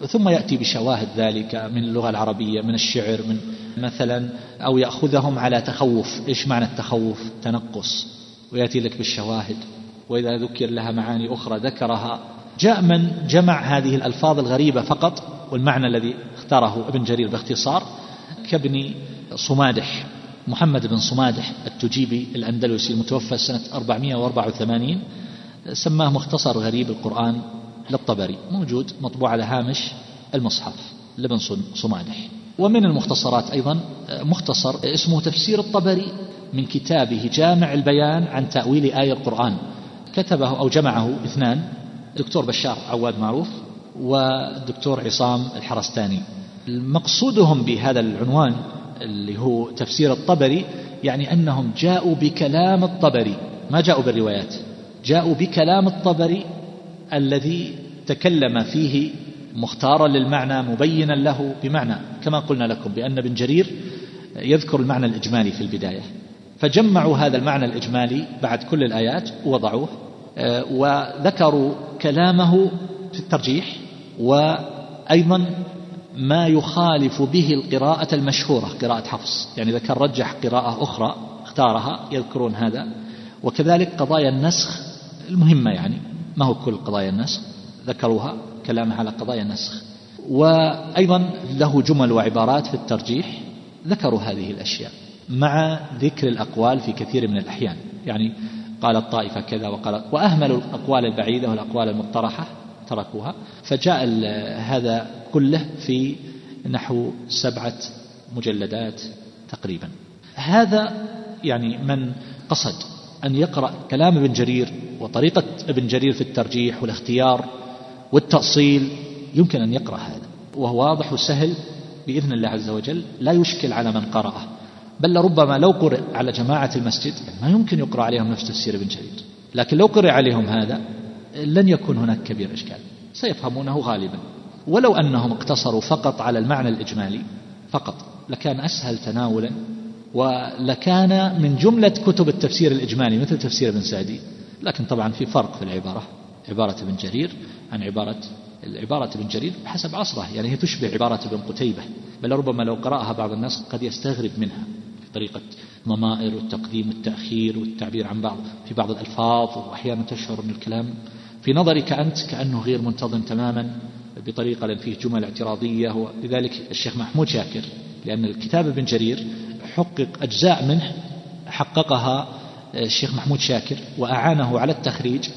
Speaker 2: ثم يأتي بشواهد ذلك من اللغة العربية من الشعر من مثلا أو يأخذهم على تخوف. إيش معنى التخوف؟ تنقص. ويأتي لك بالشواهد. وإذا ذكر لها معاني أخرى ذكرها. جاء من جمع هذه الألفاظ الغريبة فقط والمعنى الذي اختاره ابن جرير باختصار كابن صمادح محمد بن صمادح التجيبي الأندلسي المتوفى سنة 484 سماه مختصر غريب القرآن للطبري موجود مطبوع على هامش المصحف لابن صمادح. ومن المختصرات أيضا مختصر اسمه تفسير الطبري من كتابه جامع البيان عن تأويل آية القرآن. كتبه أو جمعه اثنان دكتور بشار عواد معروف والدكتور عصام الحرستاني. مقصودهم بهذا العنوان اللي هو تفسير الطبري يعني أنهم جاءوا بكلام الطبري. ما جاءوا بالروايات؟ جاءوا بكلام الطبري الذي تكلم فيه مختارا للمعنى مبينا له بمعنى. كما قلنا لكم بأن ابن جرير يذكر المعنى الإجمالي في البداية. فجمعوا هذا المعنى الإجمالي بعد كل الآيات ووضعوه آه، وذكروا كلامه في الترجيح وأيضا ما يخالف به القراءة المشهورة قراءة حفص. يعني إذا كان رجح قراءة أخرى اختارها يذكرون هذا. وكذلك قضايا النسخ المهمة يعني ما هو كل قضايا النسخ؟ ذكروها كلامها على قضايا النسخ. وأيضا له جمل وعبارات في الترجيح ذكروا هذه الأشياء مع ذكر الأقوال في كثير من الأحيان. يعني قال الطائفة كذا وقال وأهملوا الأقوال البعيدة والأقوال المطرحة تركوها. فجاء هذا كله في نحو سبعة مجلدات تقريبا. هذا يعني من قصد أن يقرأ كلام ابن جرير وطريقة ابن جرير في الترجيح والاختيار والتأصيل. يمكن أن يقرأ هذا. وهو واضح وسهل بإذن الله عز وجل. لا يشكل على من قرأه. بل لربما لو قرئ على جماعة المسجد ما يمكن يقرأ عليهم نفس تفسير ابن جرير. لكن لو قرئ عليهم هذا لن يكون هناك كبير إشكال. سيفهمونه غالبا. ولو أنهم اقتصروا فقط على المعنى الإجمالي فقط. لكان أسهل تناولا ولكان من جملة كتب التفسير الإجمالي مثل تفسير ابن سعدي. لكن طبعا في فرق في العبارة. عبارة ابن جرير عن عبارة العبارة ابن جرير حسب عصره. يعني هي تشبه عبارة ابن قتيبة. بل ربما لو قرأها بعض الناس قد يستغرب منها. طريقة ضمائر والتقديم والتأخير والتعبير عن بعض في بعض الألفاظ وأحيانا تشعر أن الكلام. في نظرك أنت كأنه غير منتظم تماما بطريقة لأن فيه جمل اعتراضية. ولذلك الشيخ محمود شاكر لأن الكتاب ابن جرير حقق أجزاء منه حققها الشيخ محمود شاكر وأعانه على التخريج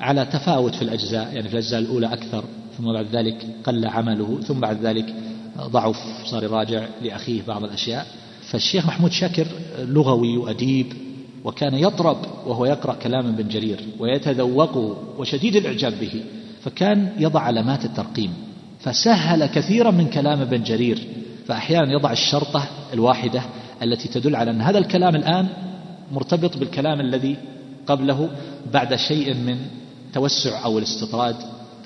Speaker 2: على تفاوت في الأجزاء. يعني في الأجزاء الأولى أكثر ثم بعد ذلك قل عمله ثم بعد ذلك ضعف صار يراجع لأخيه بعض الأشياء. فالشيخ محمود شاكر لغوي وأديب وكان يطرب وهو يقرأ كلام ابن جرير ويتذوقه وشديد الإعجاب به فكان يضع علامات الترقيم فسهل كثيرا من كلام ابن جرير فأحيانا يضع الشرطة الواحدة التي تدل على أن هذا الكلام الآن مرتبط بالكلام الذي قبله بعد شيء من توسع أو الاستطراد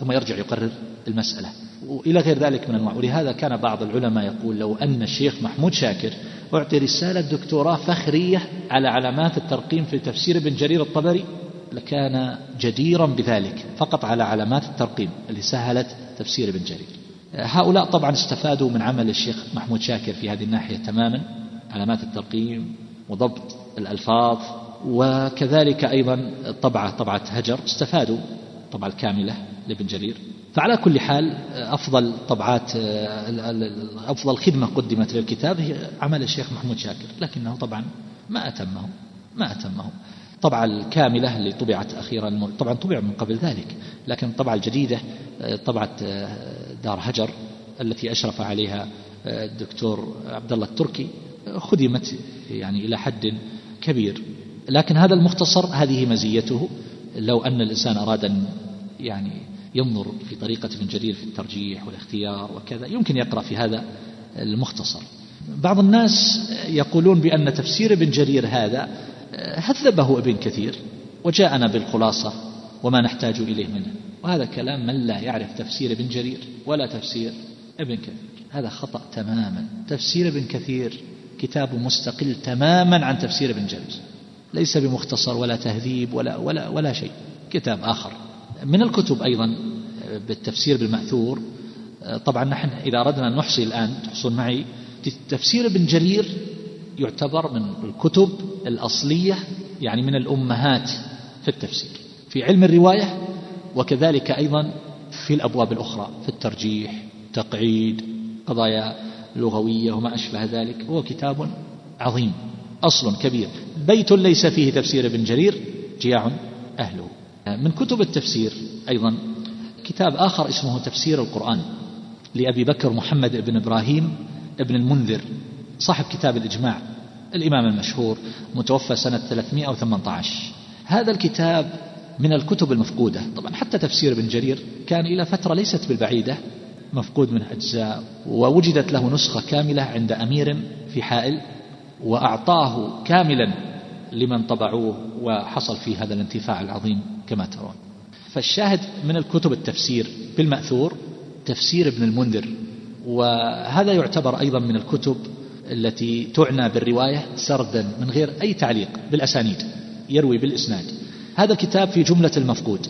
Speaker 2: ثم يرجع يقرر المسألة. وإلى غير ذلك من أنواع ولهذا كان بعض العلماء يقول لو أن الشيخ محمود شاكر أعطي رسالة دكتوراه فخرية على علامات الترقيم في تفسير ابن جرير الطبري لكان جديرا بذلك فقط على علامات الترقيم اللي سهلت تفسير ابن جرير. هؤلاء طبعا استفادوا من عمل الشيخ محمود شاكر في هذه الناحية تماما علامات الترقيم وضبط الألفاظ وكذلك أيضا طبعة طبعة هجر استفادوا الطبعة الكاملة لابن جرير. فعلى كل حال أفضل طبعات أفضل خدمة قدمت للكتاب هي عمل الشيخ محمود شاكر لكنه طبعا ما أتمه ما أتمه. الطبعة الكاملة اللي طبعت أخيرا طبعا طبع من قبل ذلك لكن الطبعة الجديدة طبعة دار هجر التي أشرف عليها الدكتور عبد الله التركي خدمت يعني إلى حد كبير. لكن هذا المختصر هذه مزيته لو أن الإنسان أراد أن يعني ينظر في طريقة ابن جرير في الترجيح والاختيار وكذا. يمكن يقرأ في هذا المختصر. بعض الناس يقولون بأن تفسير ابن جرير هذا هذبه ابن كثير وجاءنا بالخلاصة وما نحتاج إليه منه. وهذا كلام من لا يعرف تفسير ابن جرير ولا تفسير ابن كثير. هذا خطأ تماما. تفسير ابن كثير كتاب مستقل تماما عن تفسير ابن جرير. ليس بمختصر ولا تهذيب ولا ولا ولا شيء. كتاب آخر. من الكتب أيضا بالتفسير بالمأثور طبعا نحن إذا أردنا أن نحصي الآن تحصل معي تفسير ابن جرير يعتبر من الكتب الأصلية يعني من الأمهات في التفسير. في علم الرواية وكذلك أيضا في الأبواب الأخرى في الترجيح تقعيد قضايا لغوية وما أشبه ذلك هو كتاب عظيم أصل كبير. بيت ليس فيه تفسير ابن جرير جياع أهله. من كتب التفسير أيضا كتاب آخر اسمه تفسير القرآن لأبي بكر محمد بن إبراهيم ابن المنذر صاحب كتاب الإجماع الإمام المشهور متوفى سنة 318 هذا الكتاب من الكتب المفقودة. طبعا حتى تفسير ابن جرير كان إلى فترة ليست بالبعيدة مفقود من أجزاء ووجدت له نسخة كاملة عند أمير في حائل وأعطاه كاملا لمن طبعوه وحصل فيه هذا الانتفاع العظيم. كما ترون. فالشاهد من الكتب التفسير بالمأثور تفسير ابن المنذر وهذا يعتبر أيضا من الكتب التي تعنى بالرواية سردا من غير أي تعليق بالأسانيد يروي بالإسناد. هذا الكتاب في جملة المفقود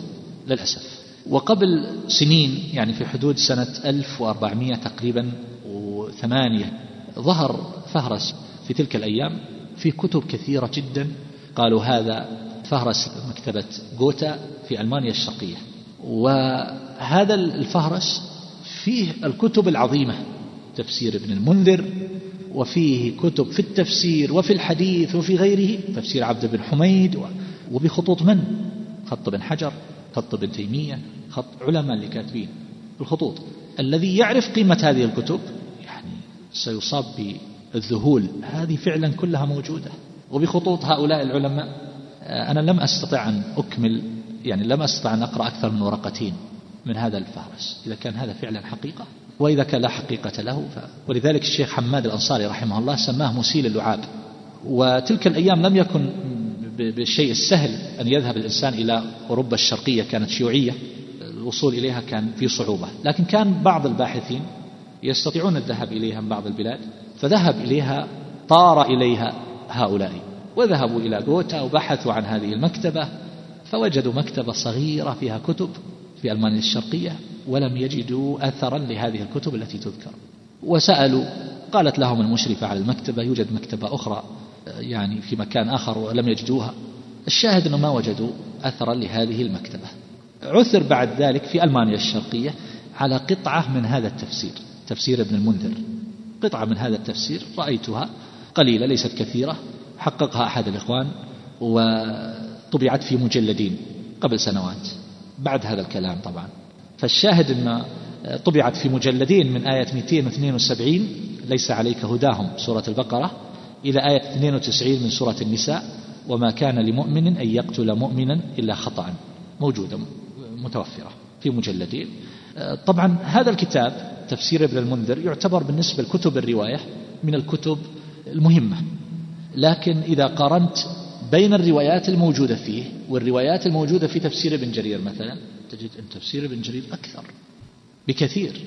Speaker 2: للأسف. وقبل سنين يعني في حدود سنة 1400 تقريبا وثمانية ظهر فهرس في تلك الأيام في كتب كثيرة جدا قالوا هذا فهرس مكتبة جوتا في ألمانيا الشرقية. وهذا الفهرس فيه الكتب العظيمة تفسير ابن المنذر وفيه كتب في التفسير وفي الحديث وفي غيره تفسير عبد بن حميد وبخطوط من؟ خط بن حجر خط بن تيمية خط علماء اللي كاتبين الخطوط. الذي يعرف قيمة هذه الكتب يعني سيصاب بالذهول. هذه فعلا كلها موجودة. وبخطوط هؤلاء العلماء أنا لم أستطع أن أكمل يعني لم أستطع أن أقرأ أكثر من ورقتين من هذا الفهرس إذا كان هذا فعلا حقيقة وإذا كان لا حقيقة له ف... ولذلك الشيخ حماد الأنصاري رحمه الله سماه مسيل اللعاب. وتلك الأيام لم يكن بالشيء السهل أن يذهب الإنسان إلى أوروبا الشرقية كانت شيوعية الوصول إليها كان في صعوبة. لكن كان بعض الباحثين يستطيعون الذهاب إليها من بعض البلاد فذهب إليها طار إليها هؤلاء. وذهبوا إلى غوتا وبحثوا عن هذه المكتبة فوجدوا مكتبة صغيرة فيها كتب في ألمانيا الشرقية ولم يجدوا أثرا لهذه الكتب التي تذكر. وسألوا قالت لهم المشرفة على المكتبة يوجد مكتبة أخرى يعني في مكان آخر ولم يجدوها. الشاهد أنه ما وجدوا أثرا لهذه المكتبة. عثر بعد ذلك في ألمانيا الشرقية على قطعة من هذا التفسير تفسير ابن المنذر. قطعة من هذا التفسير رأيتها قليلة ليست كثيرة. حققها أحد الإخوان وطبعت في مجلدين قبل سنوات بعد هذا الكلام طبعا. فالشاهد أن طبعت في مجلدين من آية 272 ليس عليك هداهم سورة البقرة إلى آية 92 من سورة النساء وما كان لمؤمن أن يقتل مؤمنا إلا خطأ. موجودة متوفرة في مجلدين. طبعا هذا الكتاب تفسير ابن المنذر يعتبر بالنسبة لكتب الرواية من الكتب المهمة. لكن إذا قارنت بين الروايات الموجودة فيه والروايات الموجودة في تفسير ابن جرير مثلا تجد أن تفسير ابن جرير أكثر بكثير.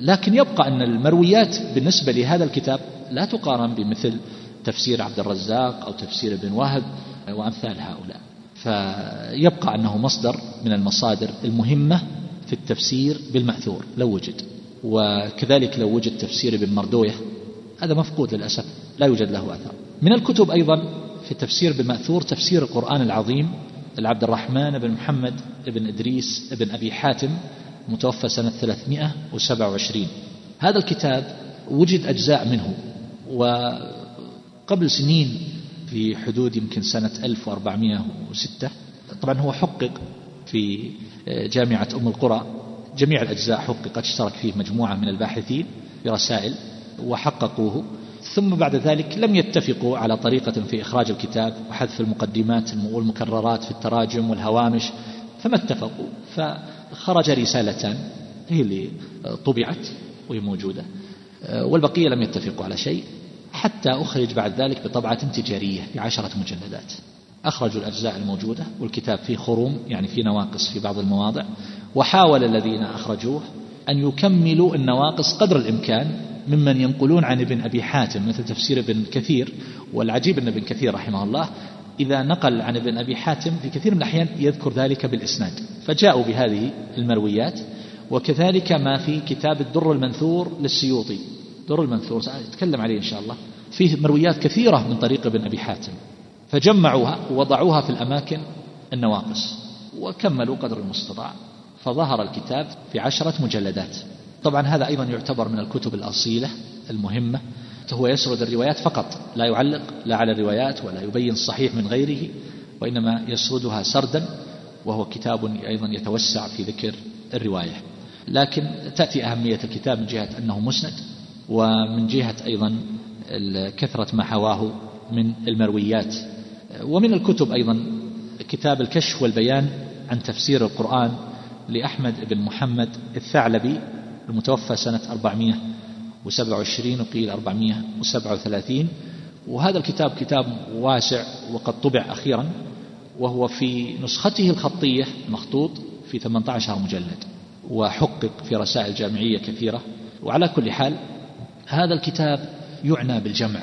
Speaker 2: لكن يبقى أن المرويات بالنسبة لهذا الكتاب لا تقارن بمثل تفسير عبد الرزاق أو تفسير ابن وهب وأمثال هؤلاء. فيبقى أنه مصدر من المصادر المهمة في التفسير بالمأثور لو وجد. وكذلك لو وجد تفسير ابن مردوية هذا مفقود للأسف لا يوجد له أثر من الكتب أيضا في التفسير بالمأثور تفسير القرآن العظيم لعبد الرحمن بن محمد بن إدريس بن أبي حاتم متوفى سنة 327 هذا الكتاب وجد أجزاء منه وقبل سنين في حدود يمكن سنة 1406 طبعا هو حقق في جامعة أم القرى جميع الأجزاء حققت اشترك فيه مجموعة من الباحثين برسائل. وحققوه. ثم بعد ذلك لم يتفقوا على طريقة في إخراج الكتاب وحذف المقدمات والمكررات في التراجم والهوامش فما اتفقوا. فخرج رسالتان هي اللي طبعت وهي موجودة. والبقية لم يتفقوا على شيء حتى أخرج بعد ذلك بطبعة تجارية بعشرة مجلدات أخرجوا الأجزاء الموجودة والكتاب فيه خروم يعني فيه نواقص في بعض المواضع. وحاول الذين أخرجوه أن يكملوا النواقص قدر الإمكان ممن ينقلون عن ابن أبي حاتم مثل تفسير ابن كثير والعجيب أن ابن كثير رحمه الله إذا نقل عن ابن أبي حاتم في كثير من الأحيان يذكر ذلك بالإسناد. فجاءوا بهذه المرويات وكذلك ما في كتاب الدر المنثور للسيوطي. در المنثور سأتكلم عليه إن شاء الله. فيه مرويات كثيرة من طريق ابن أبي حاتم. فجمعوها ووضعوها في الأماكن النواقص وكملوا قدر المستطاع. فظهر الكتاب في عشرة مجلدات. طبعا هذا أيضا يعتبر من الكتب الأصيلة المهمة هو يسرد الروايات فقط لا يعلق لا على الروايات ولا يبين الصحيح من غيره وإنما يسردها سردا وهو كتاب أيضا يتوسع في ذكر الرواية. لكن تأتي أهمية الكتاب من جهة أنه مسند ومن جهة أيضا كثرة ما حواه من المرويات. ومن الكتب أيضا كتاب الكشف والبيان عن تفسير القرآن لأحمد بن محمد الثعلبي المتوفى سنة 427 وقيل 437 وهذا الكتاب كتاب واسع وقد طبع أخيرا وهو في نسخته الخطية مخطوط في 18 مجلد وحقق في رسائل جامعية كثيرة. وعلى كل حال هذا الكتاب يعنى بالجمع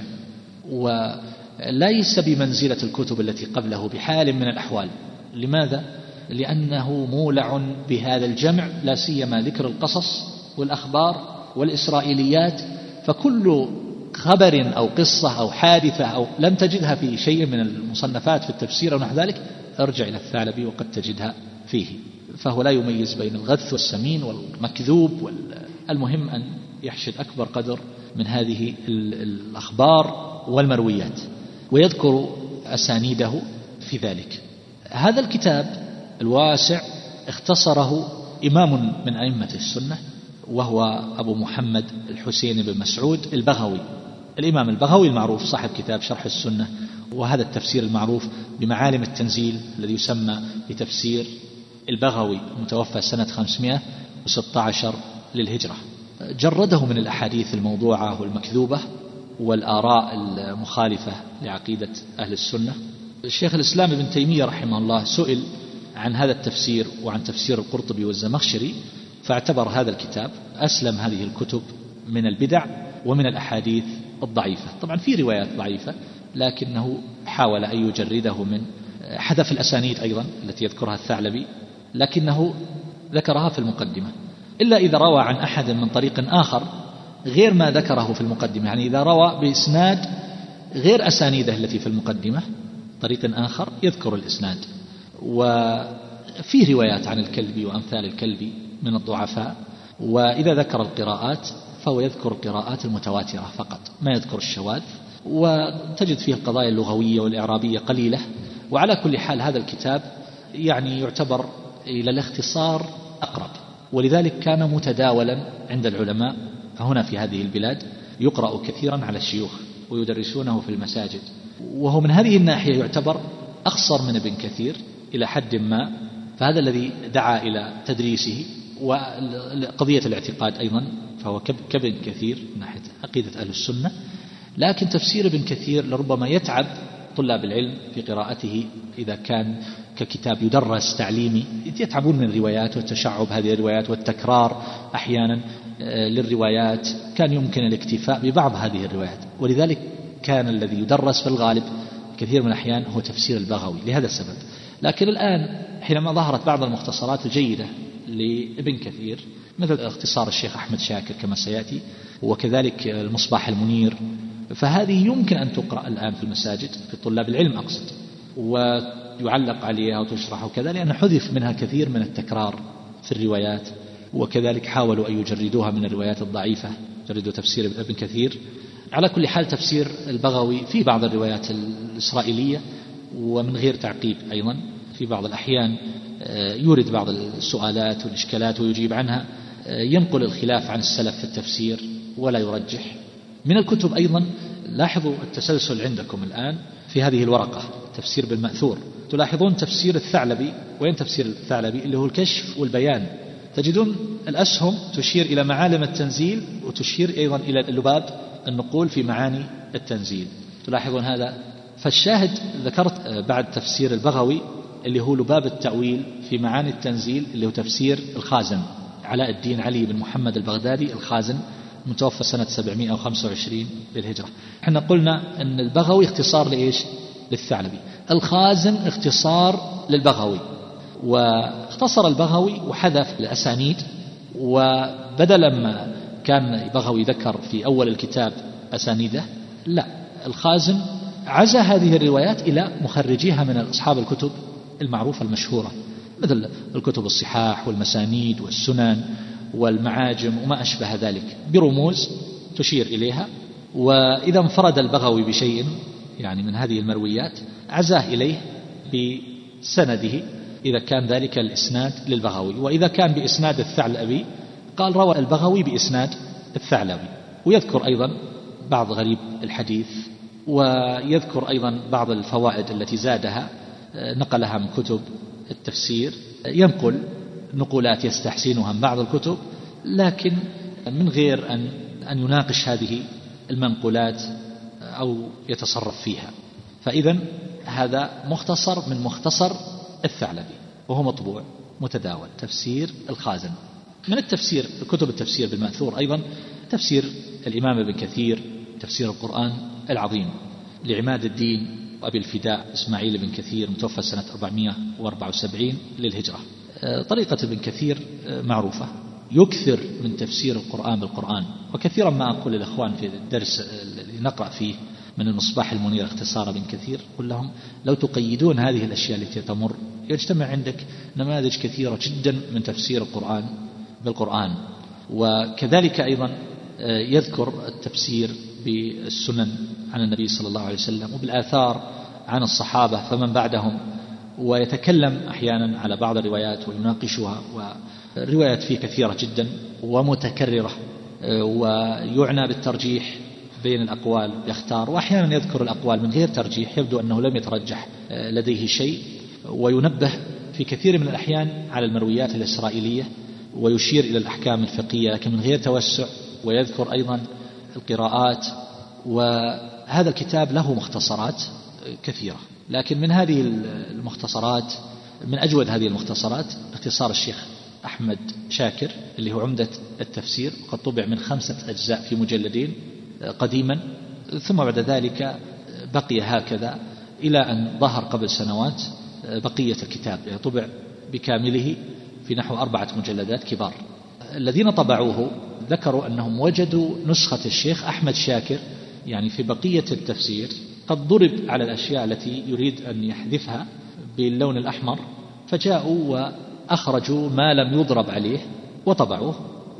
Speaker 2: وليس بمنزلة الكتب التي قبله بحال من الأحوال. لماذا؟ لأنه مولع بهذا الجمع لا سيما ذكر القصص والأخبار والإسرائيليات فكل خبر أو قصة أو حادثة أو لم تجدها في شيء من المصنفات في التفسير أو نحو ذلك أرجع إلى الثعلبي وقد تجدها فيه. فهو لا يميز بين الغث والسمين والمكذوب المهم أن يحشد أكبر قدر من هذه الأخبار والمرويات. ويذكر أسانيده في ذلك. هذا الكتاب الواسع اختصره إمام من أئمة السنة وهو أبو محمد الحسين بن مسعود البغوي. الإمام البغوي المعروف صاحب كتاب شرح السنة وهذا التفسير المعروف بمعالم التنزيل الذي يسمى بتفسير البغوي المتوفى سنة 516 للهجرة. جرده من الأحاديث الموضوعة والمكذوبة والآراء المخالفة لعقيدة أهل السنة. الشيخ الإسلام ابن تيمية رحمه الله سئل عن هذا التفسير وعن تفسير القرطبي والزمخشري فاعتبر هذا الكتاب أسلم هذه الكتب من البدع ومن الأحاديث الضعيفة. طبعا في روايات ضعيفة لكنه حاول أن يجرده من حذف الأسانيد أيضا التي يذكرها الثعلبي لكنه ذكرها في المقدمة. إلا إذا روى عن أحد من طريق آخر غير ما ذكره في المقدمة. يعني إذا روى بإسناد غير أسانيده التي في المقدمة طريق آخر يذكر الإسناد. وفي روايات عن الكلبي وأمثال الكلبي من الضعفاء وإذا ذكر القراءات فهو يذكر القراءات المتواترة فقط ما يذكر الشواذ وتجد فيه القضايا اللغوية والإعرابية قليلة وعلى كل حال هذا الكتاب يعني يعتبر إلى الاختصار أقرب. ولذلك كان متداولا عند العلماء هنا في هذه البلاد يقرأ كثيرا على الشيوخ ويدرسونه في المساجد. وهو من هذه الناحية يعتبر أقصر من ابن كثير إلى حد ما فهذا الذي دعا إلى تدريسه وقضية الاعتقاد أيضا فهو كابن كثير من ناحية عقيدة أهل السنة. لكن تفسير ابن كثير لربما يتعب طلاب العلم في قراءته إذا كان ككتاب يدرس تعليمي. يتعبون من الروايات والتشعب هذه الروايات والتكرار أحيانا آه، للروايات. كان يمكن الاكتفاء ببعض هذه الروايات. ولذلك كان الذي يدرس في الغالب كثير من الأحيان هو تفسير البغوي لهذا السبب. لكن الآن حينما ظهرت بعض المختصرات الجيدة لابن كثير مثل اختصار الشيخ أحمد شاكر كما سيأتي وكذلك المصباح المنير. فهذه يمكن أن تقرأ الآن في المساجد في طلاب العلم أقصد ويعلق عليها وتشرح وكذا لأن حذف منها كثير من التكرار في الروايات وكذلك حاولوا أن يجردوها من الروايات الضعيفة. جردوا تفسير ابن كثير. على كل حال تفسير البغوي في بعض الروايات الإسرائيلية ومن غير تعقيب أيضا. في بعض الأحيان آه، يورد بعض السؤالات والإشكالات ويجيب عنها آه، ينقل الخلاف عن السلف في التفسير ولا يرجح. من الكتب أيضا لاحظوا التسلسل عندكم الآن في هذه الورقة تفسير بالمأثور. تلاحظون تفسير الثعلبي؟ وين تفسير الثعلبي؟ اللي هو الكشف والبيان. تجدون الأسهم تشير إلى معالم التنزيل وتشير أيضا إلى اللباب النقول في معاني التنزيل. تلاحظون هذا؟ فالشاهد ذكرت بعد تفسير البغوي اللي هو لباب التأويل في معاني التنزيل اللي هو تفسير الخازن. علاء الدين علي بن محمد البغدادي الخازن متوفى سنة 725 للهجرة إحنا قلنا أن البغوي اختصار لإيش؟ للثعلبي. الخازن اختصار للبغوي. واختصر البغوي وحذف الأسانيد وبدلا ما كان البغوي ذكر في أول الكتاب أسانيده لا. الخازن عزى هذه الروايات إلى مخرجيها من أصحاب الكتب المعروفة المشهورة مثل الكتب الصحاح والمسانيد والسنن والمعاجم وما أشبه ذلك. برموز تشير إليها وإذا انفرد البغوي بشيء يعني من هذه المرويات عزاه إليه بسنده إذا كان ذلك الإسناد للبغوي. وإذا كان بإسناد الثعلبي قال روى البغوي بإسناد الثعلبي. ويذكر أيضا بعض غريب الحديث ويذكر أيضا بعض الفوائد التي زادها نقلها من كتب التفسير. ينقل نقولات يستحسنها من بعض الكتب لكن من غير أن أن يناقش هذه المنقولات أو يتصرف فيها. فإذا هذا مختصر من مختصر الثعلبي وهو مطبوع متداول تفسير الخازن. من التفسير كتب التفسير بالمأثور أيضا تفسير الإمام ابن كثير تفسير القرآن العظيم لعماد الدين وأبي الفداء إسماعيل بن كثير متوفى سنة 474 للهجرة. آه، طريقة ابن كثير آه، معروفة. يكثر من تفسير القرآن بالقرآن وكثيرا ما أقول للأخوان في الدرس اللي نقرأ فيه من المصباح المنير اختصار ابن كثير قل لهم لو تقيدون هذه الأشياء التي تمر يجتمع عندك نماذج كثيرة جدا من تفسير القرآن بالقرآن. وكذلك أيضا آه، يذكر التفسير بالسنن عن النبي صلى الله عليه وسلم وبالآثار عن الصحابة فمن بعدهم ويتكلم أحيانا على بعض الروايات ويناقشها والروايات فيه كثيرة جدا ومتكررة ويعنى بالترجيح بين الأقوال يختار وأحيانا يذكر الأقوال من غير ترجيح يبدو أنه لم يترجح لديه شيء وينبه في كثير من الأحيان على المرويات الإسرائيلية ويشير إلى الأحكام الفقهية لكن من غير توسع ويذكر أيضا القراءات وهذا الكتاب له مختصرات كثيرة. لكن من هذه المختصرات من أجود هذه المختصرات اختصار الشيخ أحمد شاكر اللي هو عمدة التفسير قد طبع من خمسة أجزاء في مجلدين قديما. ثم بعد ذلك بقي هكذا إلى أن ظهر قبل سنوات بقية الكتاب. يعني طبع بكامله في نحو أربعة مجلدات كبار. الذين طبعوه ذكروا أنهم وجدوا نسخة الشيخ أحمد شاكر يعني في بقية التفسير قد ضرب على الأشياء التي يريد أن يحذفها باللون الأحمر فجاءوا وأخرجوا ما لم يضرب عليه وطبعوه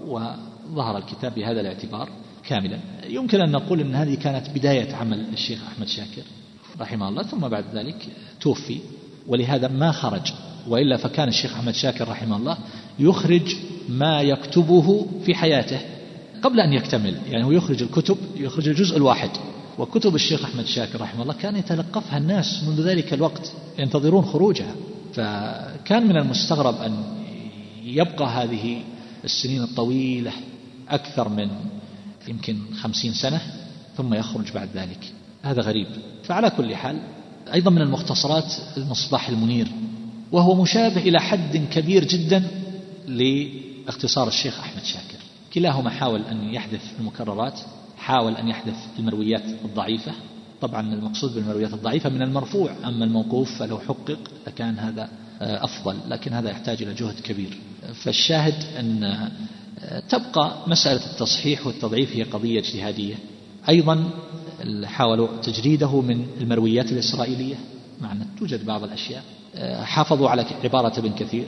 Speaker 2: وظهر الكتاب بهذا الاعتبار كاملا. يمكن أن نقول أن هذه كانت بداية عمل الشيخ أحمد شاكر رحمه الله ثم بعد ذلك توفي ولهذا ما خرج وإلا فكان الشيخ أحمد شاكر رحمه الله يخرج ما يكتبه في حياته قبل أن يكتمل. يعني هو يخرج الكتب يخرج الجزء الواحد. وكتب الشيخ أحمد شاكر رحمه الله كان يتلقفها الناس منذ ذلك الوقت ينتظرون خروجها. فكان من المستغرب أن يبقى هذه السنين الطويلة أكثر من يمكن خمسين سنة ثم يخرج بعد ذلك. هذا غريب. فعلى كل حال أيضا من المختصرات المصباح المنير وهو مشابه إلى حد كبير جدا لاختصار الشيخ أحمد شاكر. كلاهما حاول أن يحذف المكررات حاول أن يحذف المرويات الضعيفة. طبعا المقصود بالمرويات الضعيفة من المرفوع أما الموقوف فلو حقق لكان هذا أفضل لكن هذا يحتاج إلى جهد كبير. فالشاهد أن تبقى مسألة التصحيح والتضعيف هي قضية اجتهادية. أيضا حاولوا تجريده من المرويات الإسرائيلية. مع أن توجد بعض الأشياء. حافظوا على عبارة ابن كثير.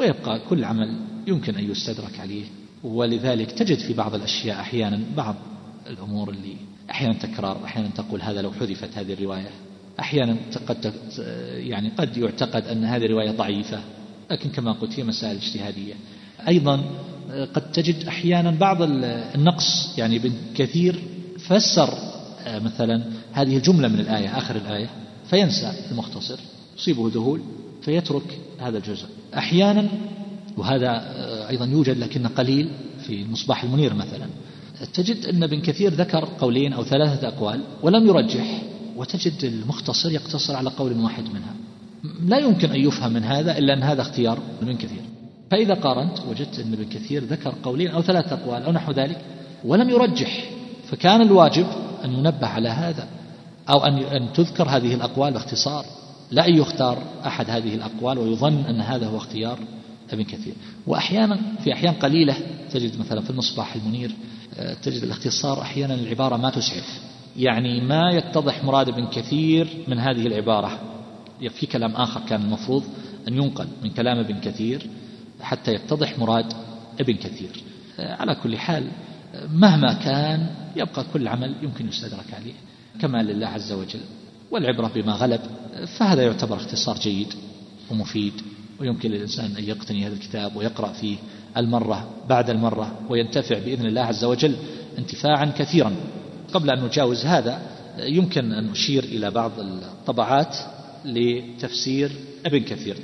Speaker 2: ويبقى كل عمل يمكن أن يستدرك عليه. ولذلك تجد في بعض الأشياء أحيانا بعض الأمور اللي أحيانا تكرار أحيانا تقول هذا لو حذفت هذه الرواية. أحيانا قد يعني قد يعتقد أن هذه الرواية ضعيفة. لكن كما قلت هي مسائل اجتهادية. أيضا قد تجد أحيانا بعض النقص يعني ابن كثير فسر مثلا هذه الجملة من الآية آخر الآية فينسى المختصر. يصيبه ذهول. فيترك هذا الجزء. أحيانا وهذا أيضا يوجد لكن قليل في المصباح المنير مثلا تجد أن ابن كثير ذكر قولين أو ثلاثة أقوال ولم يرجح وتجد المختصر يقتصر على قول واحد منها. لا يمكن أن يفهم من هذا إلا أن هذا اختيار ابن كثير. فإذا قارنت وجدت أن ابن كثير ذكر قولين أو ثلاثة أقوال أو نحو ذلك ولم يرجح فكان الواجب أن ينبه على هذا أو أن أن تذكر هذه الأقوال باختصار. لا أن يختار أحد هذه الأقوال ويظن أن هذا هو اختيار ابن كثير. وأحيانا في أحيان قليلة تجد مثلا في المصباح المنير آه، تجد الاختصار أحيانا العبارة ما تسعف. يعني ما يتضح مراد ابن كثير من هذه العبارة. في كلام آخر كان المفروض أن ينقل من كلام ابن كثير حتى يتضح مراد ابن كثير. آه، على كل حال آه، مهما كان يبقى كل عمل يمكن يستدرك عليه كما لله عز وجل. والعبرة بما غلب فهذا يعتبر اختصار جيد ومفيد ويمكن للإنسان أن يقتني هذا الكتاب ويقرأ فيه المرة بعد المرة وينتفع بإذن الله عز وجل انتفاعا كثيرا. قبل أن نجاوز هذا يمكن أن نشير إلى بعض الطبعات لتفسير ابن كثير.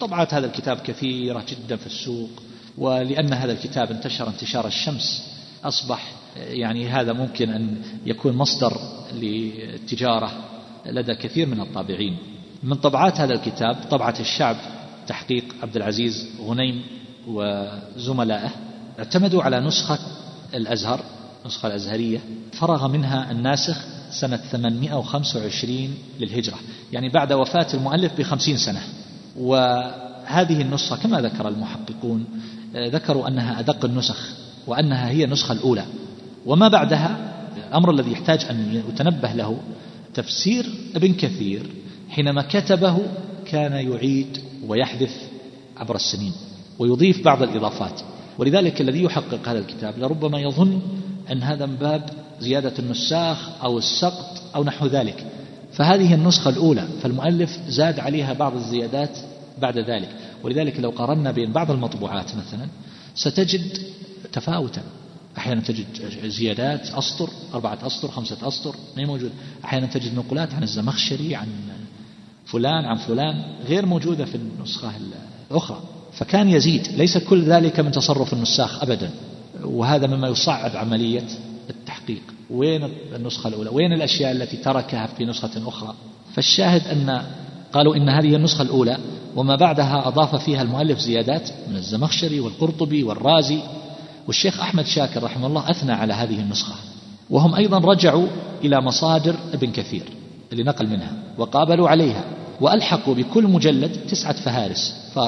Speaker 2: طبعات هذا الكتاب كثيرة جدا في السوق ولأن هذا الكتاب انتشر انتشار الشمس أصبح يعني هذا ممكن أن يكون مصدر للتجارة لدى كثير من الطابعين. من طبعات هذا الكتاب طبعة الشعب تحقيق عبد العزيز غنيم وزملائه اعتمدوا على نسخة الأزهر النسخة الأزهرية. فرغ منها الناسخ سنة 825 للهجرة. يعني بعد وفاة المؤلف بخمسين سنة. وهذه النسخة كما ذكر المحققون ذكروا أنها أدق النسخ وأنها هي النسخة الأولى. وما بعدها الأمر الذي يحتاج أن يتنبه له تفسير ابن كثير حينما كتبه كان يعيد ويحذف عبر السنين ويضيف بعض الإضافات. ولذلك الذي يحقق هذا الكتاب لربما يظن أن هذا من باب زيادة النساخ أو السقط أو نحو ذلك. فهذه النسخة الأولى فالمؤلف زاد عليها بعض الزيادات بعد ذلك. ولذلك لو قارنا بين بعض المطبوعات مثلا ستجد تفاوتا. أحيانا تجد زيادات أسطر أربعة أسطر خمسة أسطر ما موجود أحيانا تجد نقولات عن الزمخشري عن فلان عن فلان غير موجودة في النسخة الأخرى. فكان يزيد. ليس كل ذلك من تصرف النساخ أبدا. وهذا مما يصعب عملية التحقيق. وين النسخة الأولى؟ وين الأشياء التي تركها في نسخة أخرى؟ فالشاهد أن قالوا إن هذه النسخة الأولى وما بعدها أضاف فيها المؤلف زيادات من الزمخشري والقرطبي والرازي. والشيخ أحمد شاكر رحمه الله أثنى على هذه النسخة وهم أيضا رجعوا إلى مصادر ابن كثير اللي نقل منها وقابلوا عليها وألحقوا بكل مجلد تسعة فهارس ف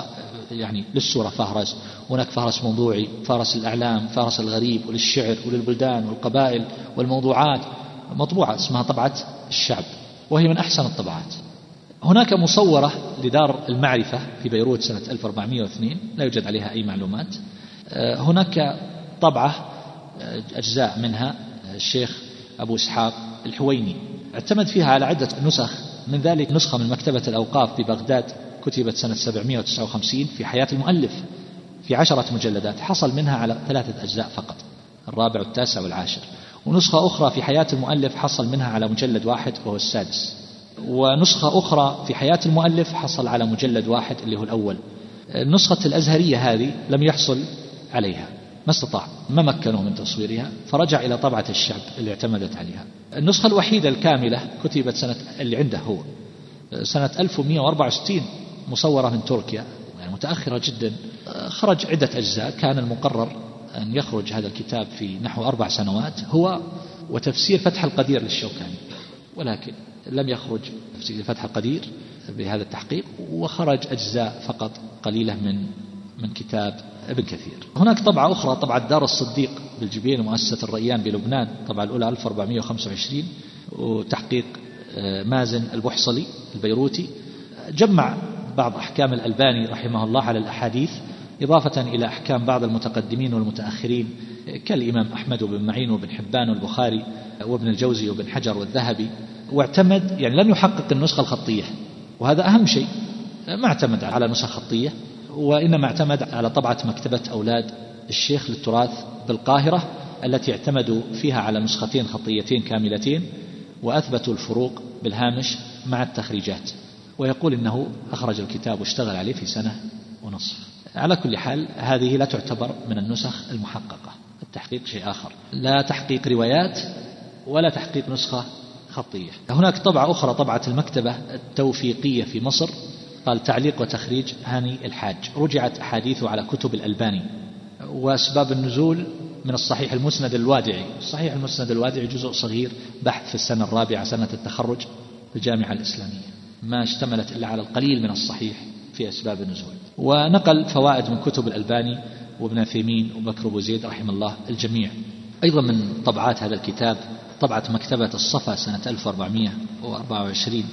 Speaker 2: يعني للسورة فهرس هناك فهرس موضوعي فهرس الأعلام فهرس الغريب وللشعر وللبلدان والقبائل والموضوعات مطبوعة اسمها طبعة الشعب وهي من أحسن الطبعات. هناك مصورة لدار المعرفة في بيروت سنة 1402 لا يوجد عليها أي معلومات هناك طبعة آه، أجزاء منها آه، الشيخ أبو إسحاق الحويني. اعتمد فيها على عدة نسخ. من ذلك نسخة من مكتبة الأوقاف ببغداد كتبت سنة 759 في حياة المؤلف في عشرة مجلدات. حصل منها على ثلاثة أجزاء فقط الرابع والتاسع والعاشر. ونسخة أخرى في حياة المؤلف حصل منها على مجلد واحد وهو السادس. ونسخة أخرى في حياة المؤلف حصل على مجلد واحد اللي هو الأول. النسخة الأزهرية هذه لم يحصل عليها. ما استطاع ما مكنه من تصويرها فرجع إلى طبعة الشعب اللي اعتمدت عليها. النسخة الوحيدة الكاملة كتبت سنة اللي عنده هو سنة 1164 مصورة من تركيا يعني متأخرة جدا. خرج عدة أجزاء. كان المقرر أن يخرج هذا الكتاب في نحو أربع سنوات هو وتفسير فتح القدير للشوكاني. ولكن لم يخرج تفسير فتح القدير بهذا التحقيق وخرج أجزاء فقط قليلة من من كتاب ابن كثير. هناك طبعة أخرى طبعة دار الصديق بالجبين مؤسسة الريان بلبنان طبعة الأولى 1425 وتحقيق آه، مازن البحصلي البيروتي. جمع بعض أحكام الألباني رحمه الله على الأحاديث إضافة إلى أحكام بعض المتقدمين والمتأخرين كالإمام أحمد بن معين وابن حبان والبخاري وابن الجوزي وابن حجر والذهبي. واعتمد يعني لم يحقق النسخة الخطية وهذا أهم شيء ما اعتمد على نسخة خطية وإنما اعتمد على طبعة مكتبة أولاد الشيخ للتراث بالقاهرة التي اعتمدوا فيها على نسختين خطيتين كاملتين وأثبتوا الفروق بالهامش مع التخريجات. ويقول إنه أخرج الكتاب واشتغل عليه في سنة ونصف. على كل حال هذه لا تعتبر من النسخ المحققة. التحقيق شيء آخر. لا تحقيق روايات ولا تحقيق نسخة خطية. هناك طبعة أخرى طبعة المكتبة التوفيقية في مصر قال تعليق وتخريج هاني الحاج. رجعت أحاديثه على كتب الألباني. وأسباب النزول من الصحيح المسند الوادعي. الصحيح المسند الوادعي جزء صغير بحث في السنة الرابعة سنة التخرج في الجامعة الإسلامية. ما اشتملت إلا على القليل من الصحيح في أسباب النزول. ونقل فوائد من كتب الألباني وابن ثيمين وبكر أبو زيد رحمه الله الجميع. أيضا من طبعات هذا الكتاب طبعة مكتبة الصفا سنة 1424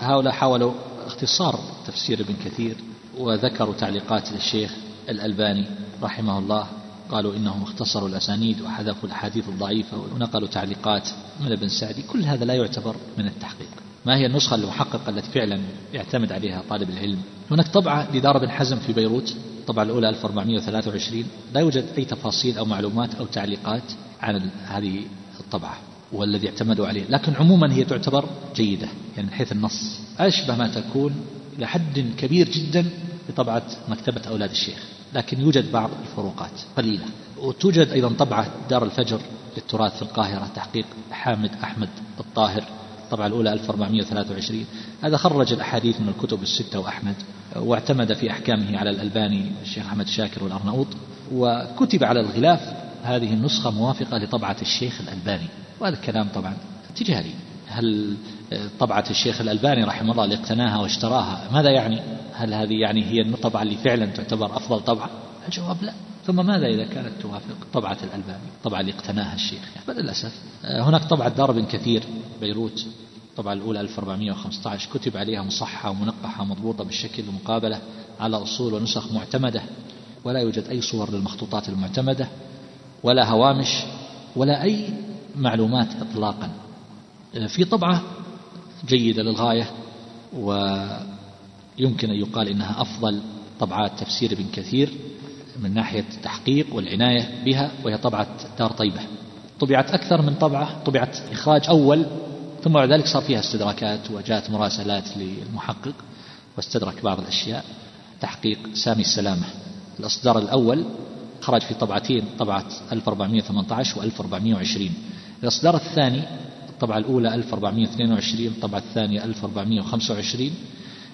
Speaker 2: هؤلاء حاولوا اختصار تفسير ابن كثير وذكروا تعليقات للشيخ الألباني رحمه الله قالوا إنهم اختصروا الأسانيد وحذفوا الأحاديث الضعيفة ونقلوا تعليقات من ابن سعدي كل هذا لا يعتبر من التحقيق. ما هي النسخة المحققة التي فعلا يعتمد عليها طالب العلم؟ هناك طبعة لدار بن حزم في بيروت الطبعة الأولى 1423 لا يوجد أي تفاصيل أو معلومات أو تعليقات عن هذه الطبعة. والذي اعتمدوا عليه. لكن عموما هي تعتبر جيدة يعني من حيث النص. أشبه ما تكون إلى حد كبير جدا بطبعة مكتبة أولاد الشيخ. لكن يوجد بعض الفروقات قليلة. وتوجد أيضا طبعة دار الفجر للتراث في القاهرة تحقيق حامد أحمد الطاهر الطبعة الأولى 1423 هذا خرج الأحاديث من الكتب الستة وأحمد واعتمد في أحكامه على الألباني الشيخ أحمد شاكر والأرناؤوط وكتب على الغلاف هذه النسخة موافقة لطبعة الشيخ الألباني. وهذا الكلام طبعا تجاري هل طبعة الشيخ الألباني رحمه الله اللي اقتناها واشتراها ماذا يعني؟ هل هذه يعني هي الطبعة اللي فعلا تعتبر أفضل طبعة؟ الجواب لا. ثم ماذا إذا كانت توافق طبعة الألباني؟ طبعة اللي اقتناها الشيخ يعني. بل للأسف هناك طبعة دار بن كثير بيروت. الطبعة الأولى 1415 كتب عليها مصحة ومنقحة ومضبوطة بالشكل المقابلة على أصول ونسخ معتمدة. ولا يوجد أي صور للمخطوطات المعتمدة ولا هوامش ولا أي معلومات إطلاقا. في طبعة جيدة للغاية ويمكن أن يقال إنها أفضل طبعات تفسير ابن كثير من ناحية التحقيق والعناية بها وهي طبعة دار طيبة. طبعت أكثر من طبعة طبعت إخراج أول ثم بعد ذلك صار فيها استدراكات وجاءت مراسلات للمحقق واستدرك بعض الأشياء. تحقيق سامي السلامة الإصدار الأول خرج في طبعتين طبعة 1418 و 1420 الإصدار الثاني الطبعة الأولى 1422 الطبعة الثانية 1425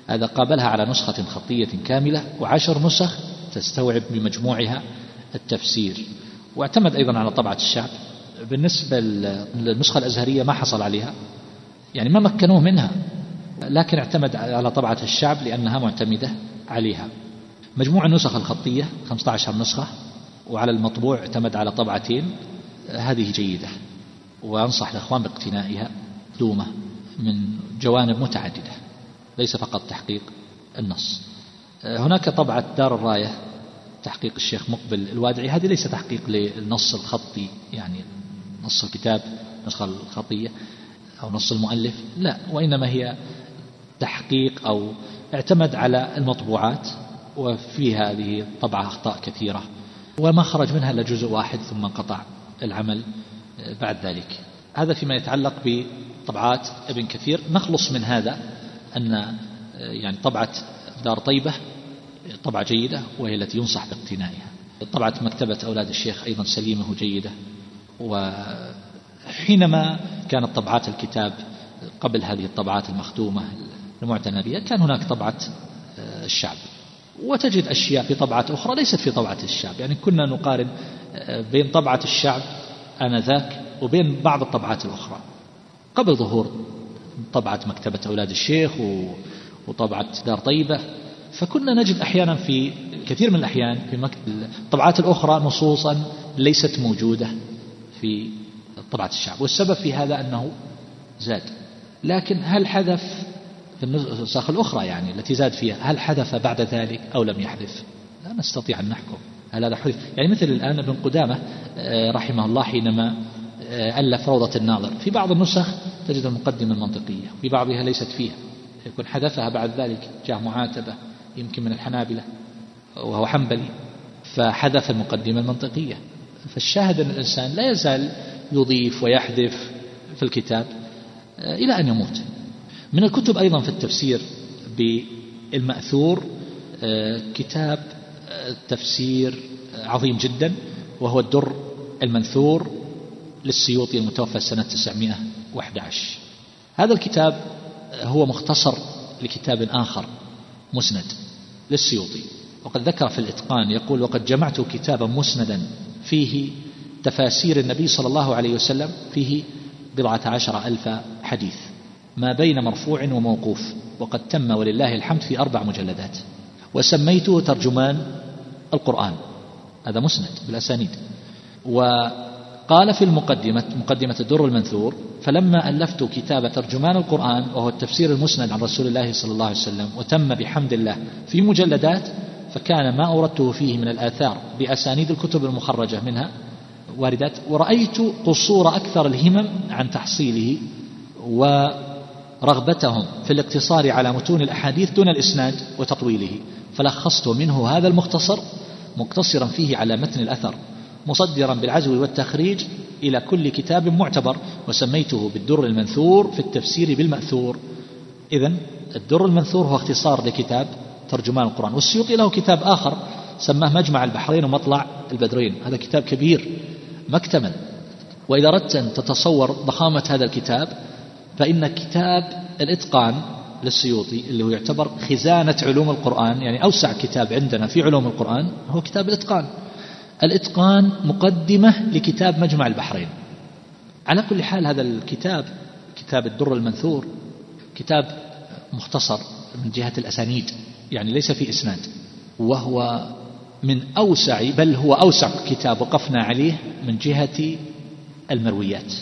Speaker 2: هذا قابلها على نسخة خطية كاملة وعشر نسخ تستوعب بمجموعها التفسير. واعتمد أيضا على طبعة الشعب. بالنسبة للنسخة الأزهرية ما حصل عليها يعني ما مكنوه منها لكن اعتمد على طبعة الشعب لأنها معتمدة عليها. مجموع النسخ الخطية 15 نسخة وعلى المطبوع اعتمد على طبعتين هذه جيدة. وأنصح الأخوان باقتنائها دومة من جوانب متعددة ليس فقط تحقيق النص. هناك طبعة دار الراية تحقيق الشيخ مقبل الوادعي. هذه ليس تحقيق للنص الخطي يعني نص الكتاب نسخة الخطية أو نص المؤلف لا وإنما هي تحقيق أو اعتمد على المطبوعات وفي هذه طبعة أخطاء كثيرة. وما خرج منها إلا جزء واحد ثم انقطع العمل. بعد ذلك. هذا فيما يتعلق بطبعات ابن كثير. نخلص من هذا أن يعني طبعة دار طيبة طبعة جيدة وهي التي ينصح باقتنائها. طبعة مكتبة أولاد الشيخ أيضا سليمة جيدة وحينما كانت طبعات الكتاب قبل هذه الطبعات المختومة المعتنى بها كان هناك طبعة آه، الشعب. وتجد أشياء في طبعات أخرى ليست في طبعة الشعب. يعني كنا نقارن آه، بين طبعة الشعب آنذاك وبين بعض الطبعات الأخرى. قبل ظهور طبعة مكتبة أولاد الشيخ وطبعة دار طيبة فكنا نجد أحيانا في كثير من الأحيان في الطبعات الأخرى نصوصا ليست موجودة في طبعة الشعب. والسبب في هذا أنه زاد. لكن هل حذف في النسخ الأخرى يعني التي زاد فيها هل حذف بعد ذلك أو لم يحذف؟ لا نستطيع أن نحكم. هل هذا حذف يعني مثل الآن ابن قدامة آه، رحمه الله حينما آه، ألف روضة الناظر. في بعض النسخ تجد المقدمة المنطقية في بعضها ليست فيها. يكون حذفها بعد ذلك جاء معاتبة يمكن من الحنابلة وهو حنبلي فحذف المقدمة المنطقية. فالشاهد أن الإنسان لا يزال يضيف ويحذف في الكتاب آه، إلى أن يموت. من الكتب أيضا في التفسير بالمأثور كتاب تفسير عظيم جدا وهو الدر المنثور للسيوطي المتوفى سنة 911 هذا الكتاب هو مختصر لكتاب آخر مسند للسيوطي. وقد ذكر في الإتقان يقول وقد جمعت كتابا مسندا فيه تفاسير النبي صلى الله عليه وسلم فيه بضعة عشر ألف حديث. ما بين مرفوع وموقوف وقد تم ولله الحمد في أربع مجلدات. وسميته ترجمان القرآن. هذا مسند بالأسانيد. وقال في المقدمة مقدمة الدر المنثور فلما ألفت كتاب ترجمان القرآن وهو التفسير المسند عن رسول الله صلى الله عليه وسلم وتم بحمد الله في مجلدات فكان ما أوردته فيه من الآثار بأسانيد الكتب المخرجة منها واردات. ورأيت قصور أكثر الهمم عن تحصيله ورغبتهم في الاقتصار على متون الأحاديث دون الإسناد وتطويله. فلخصت منه هذا المختصر مقتصرا فيه على متن الأثر مصدرا بالعزو والتخريج إلى كل كتاب معتبر وسميته بالدر المنثور في التفسير بالمأثور. إذا الدر المنثور هو اختصار لكتاب ترجمان القرآن والسيوطي له كتاب آخر سماه مجمع البحرين ومطلع البدرين. هذا كتاب كبير مكتمل. وإذا أردت أن تتصور ضخامة هذا الكتاب فإن كتاب الإتقان للسيوطي اللي هو يعتبر خزانة علوم القرآن يعني أوسع كتاب عندنا في علوم القرآن هو كتاب الإتقان. الإتقان مقدمة لكتاب مجمع البحرين. على كل حال هذا الكتاب كتاب الدر المنثور كتاب مختصر من جهة الأسانيد يعني ليس في إسناد وهو من أوسع بل هو أوسع كتاب وقفنا عليه من جهة المرويات.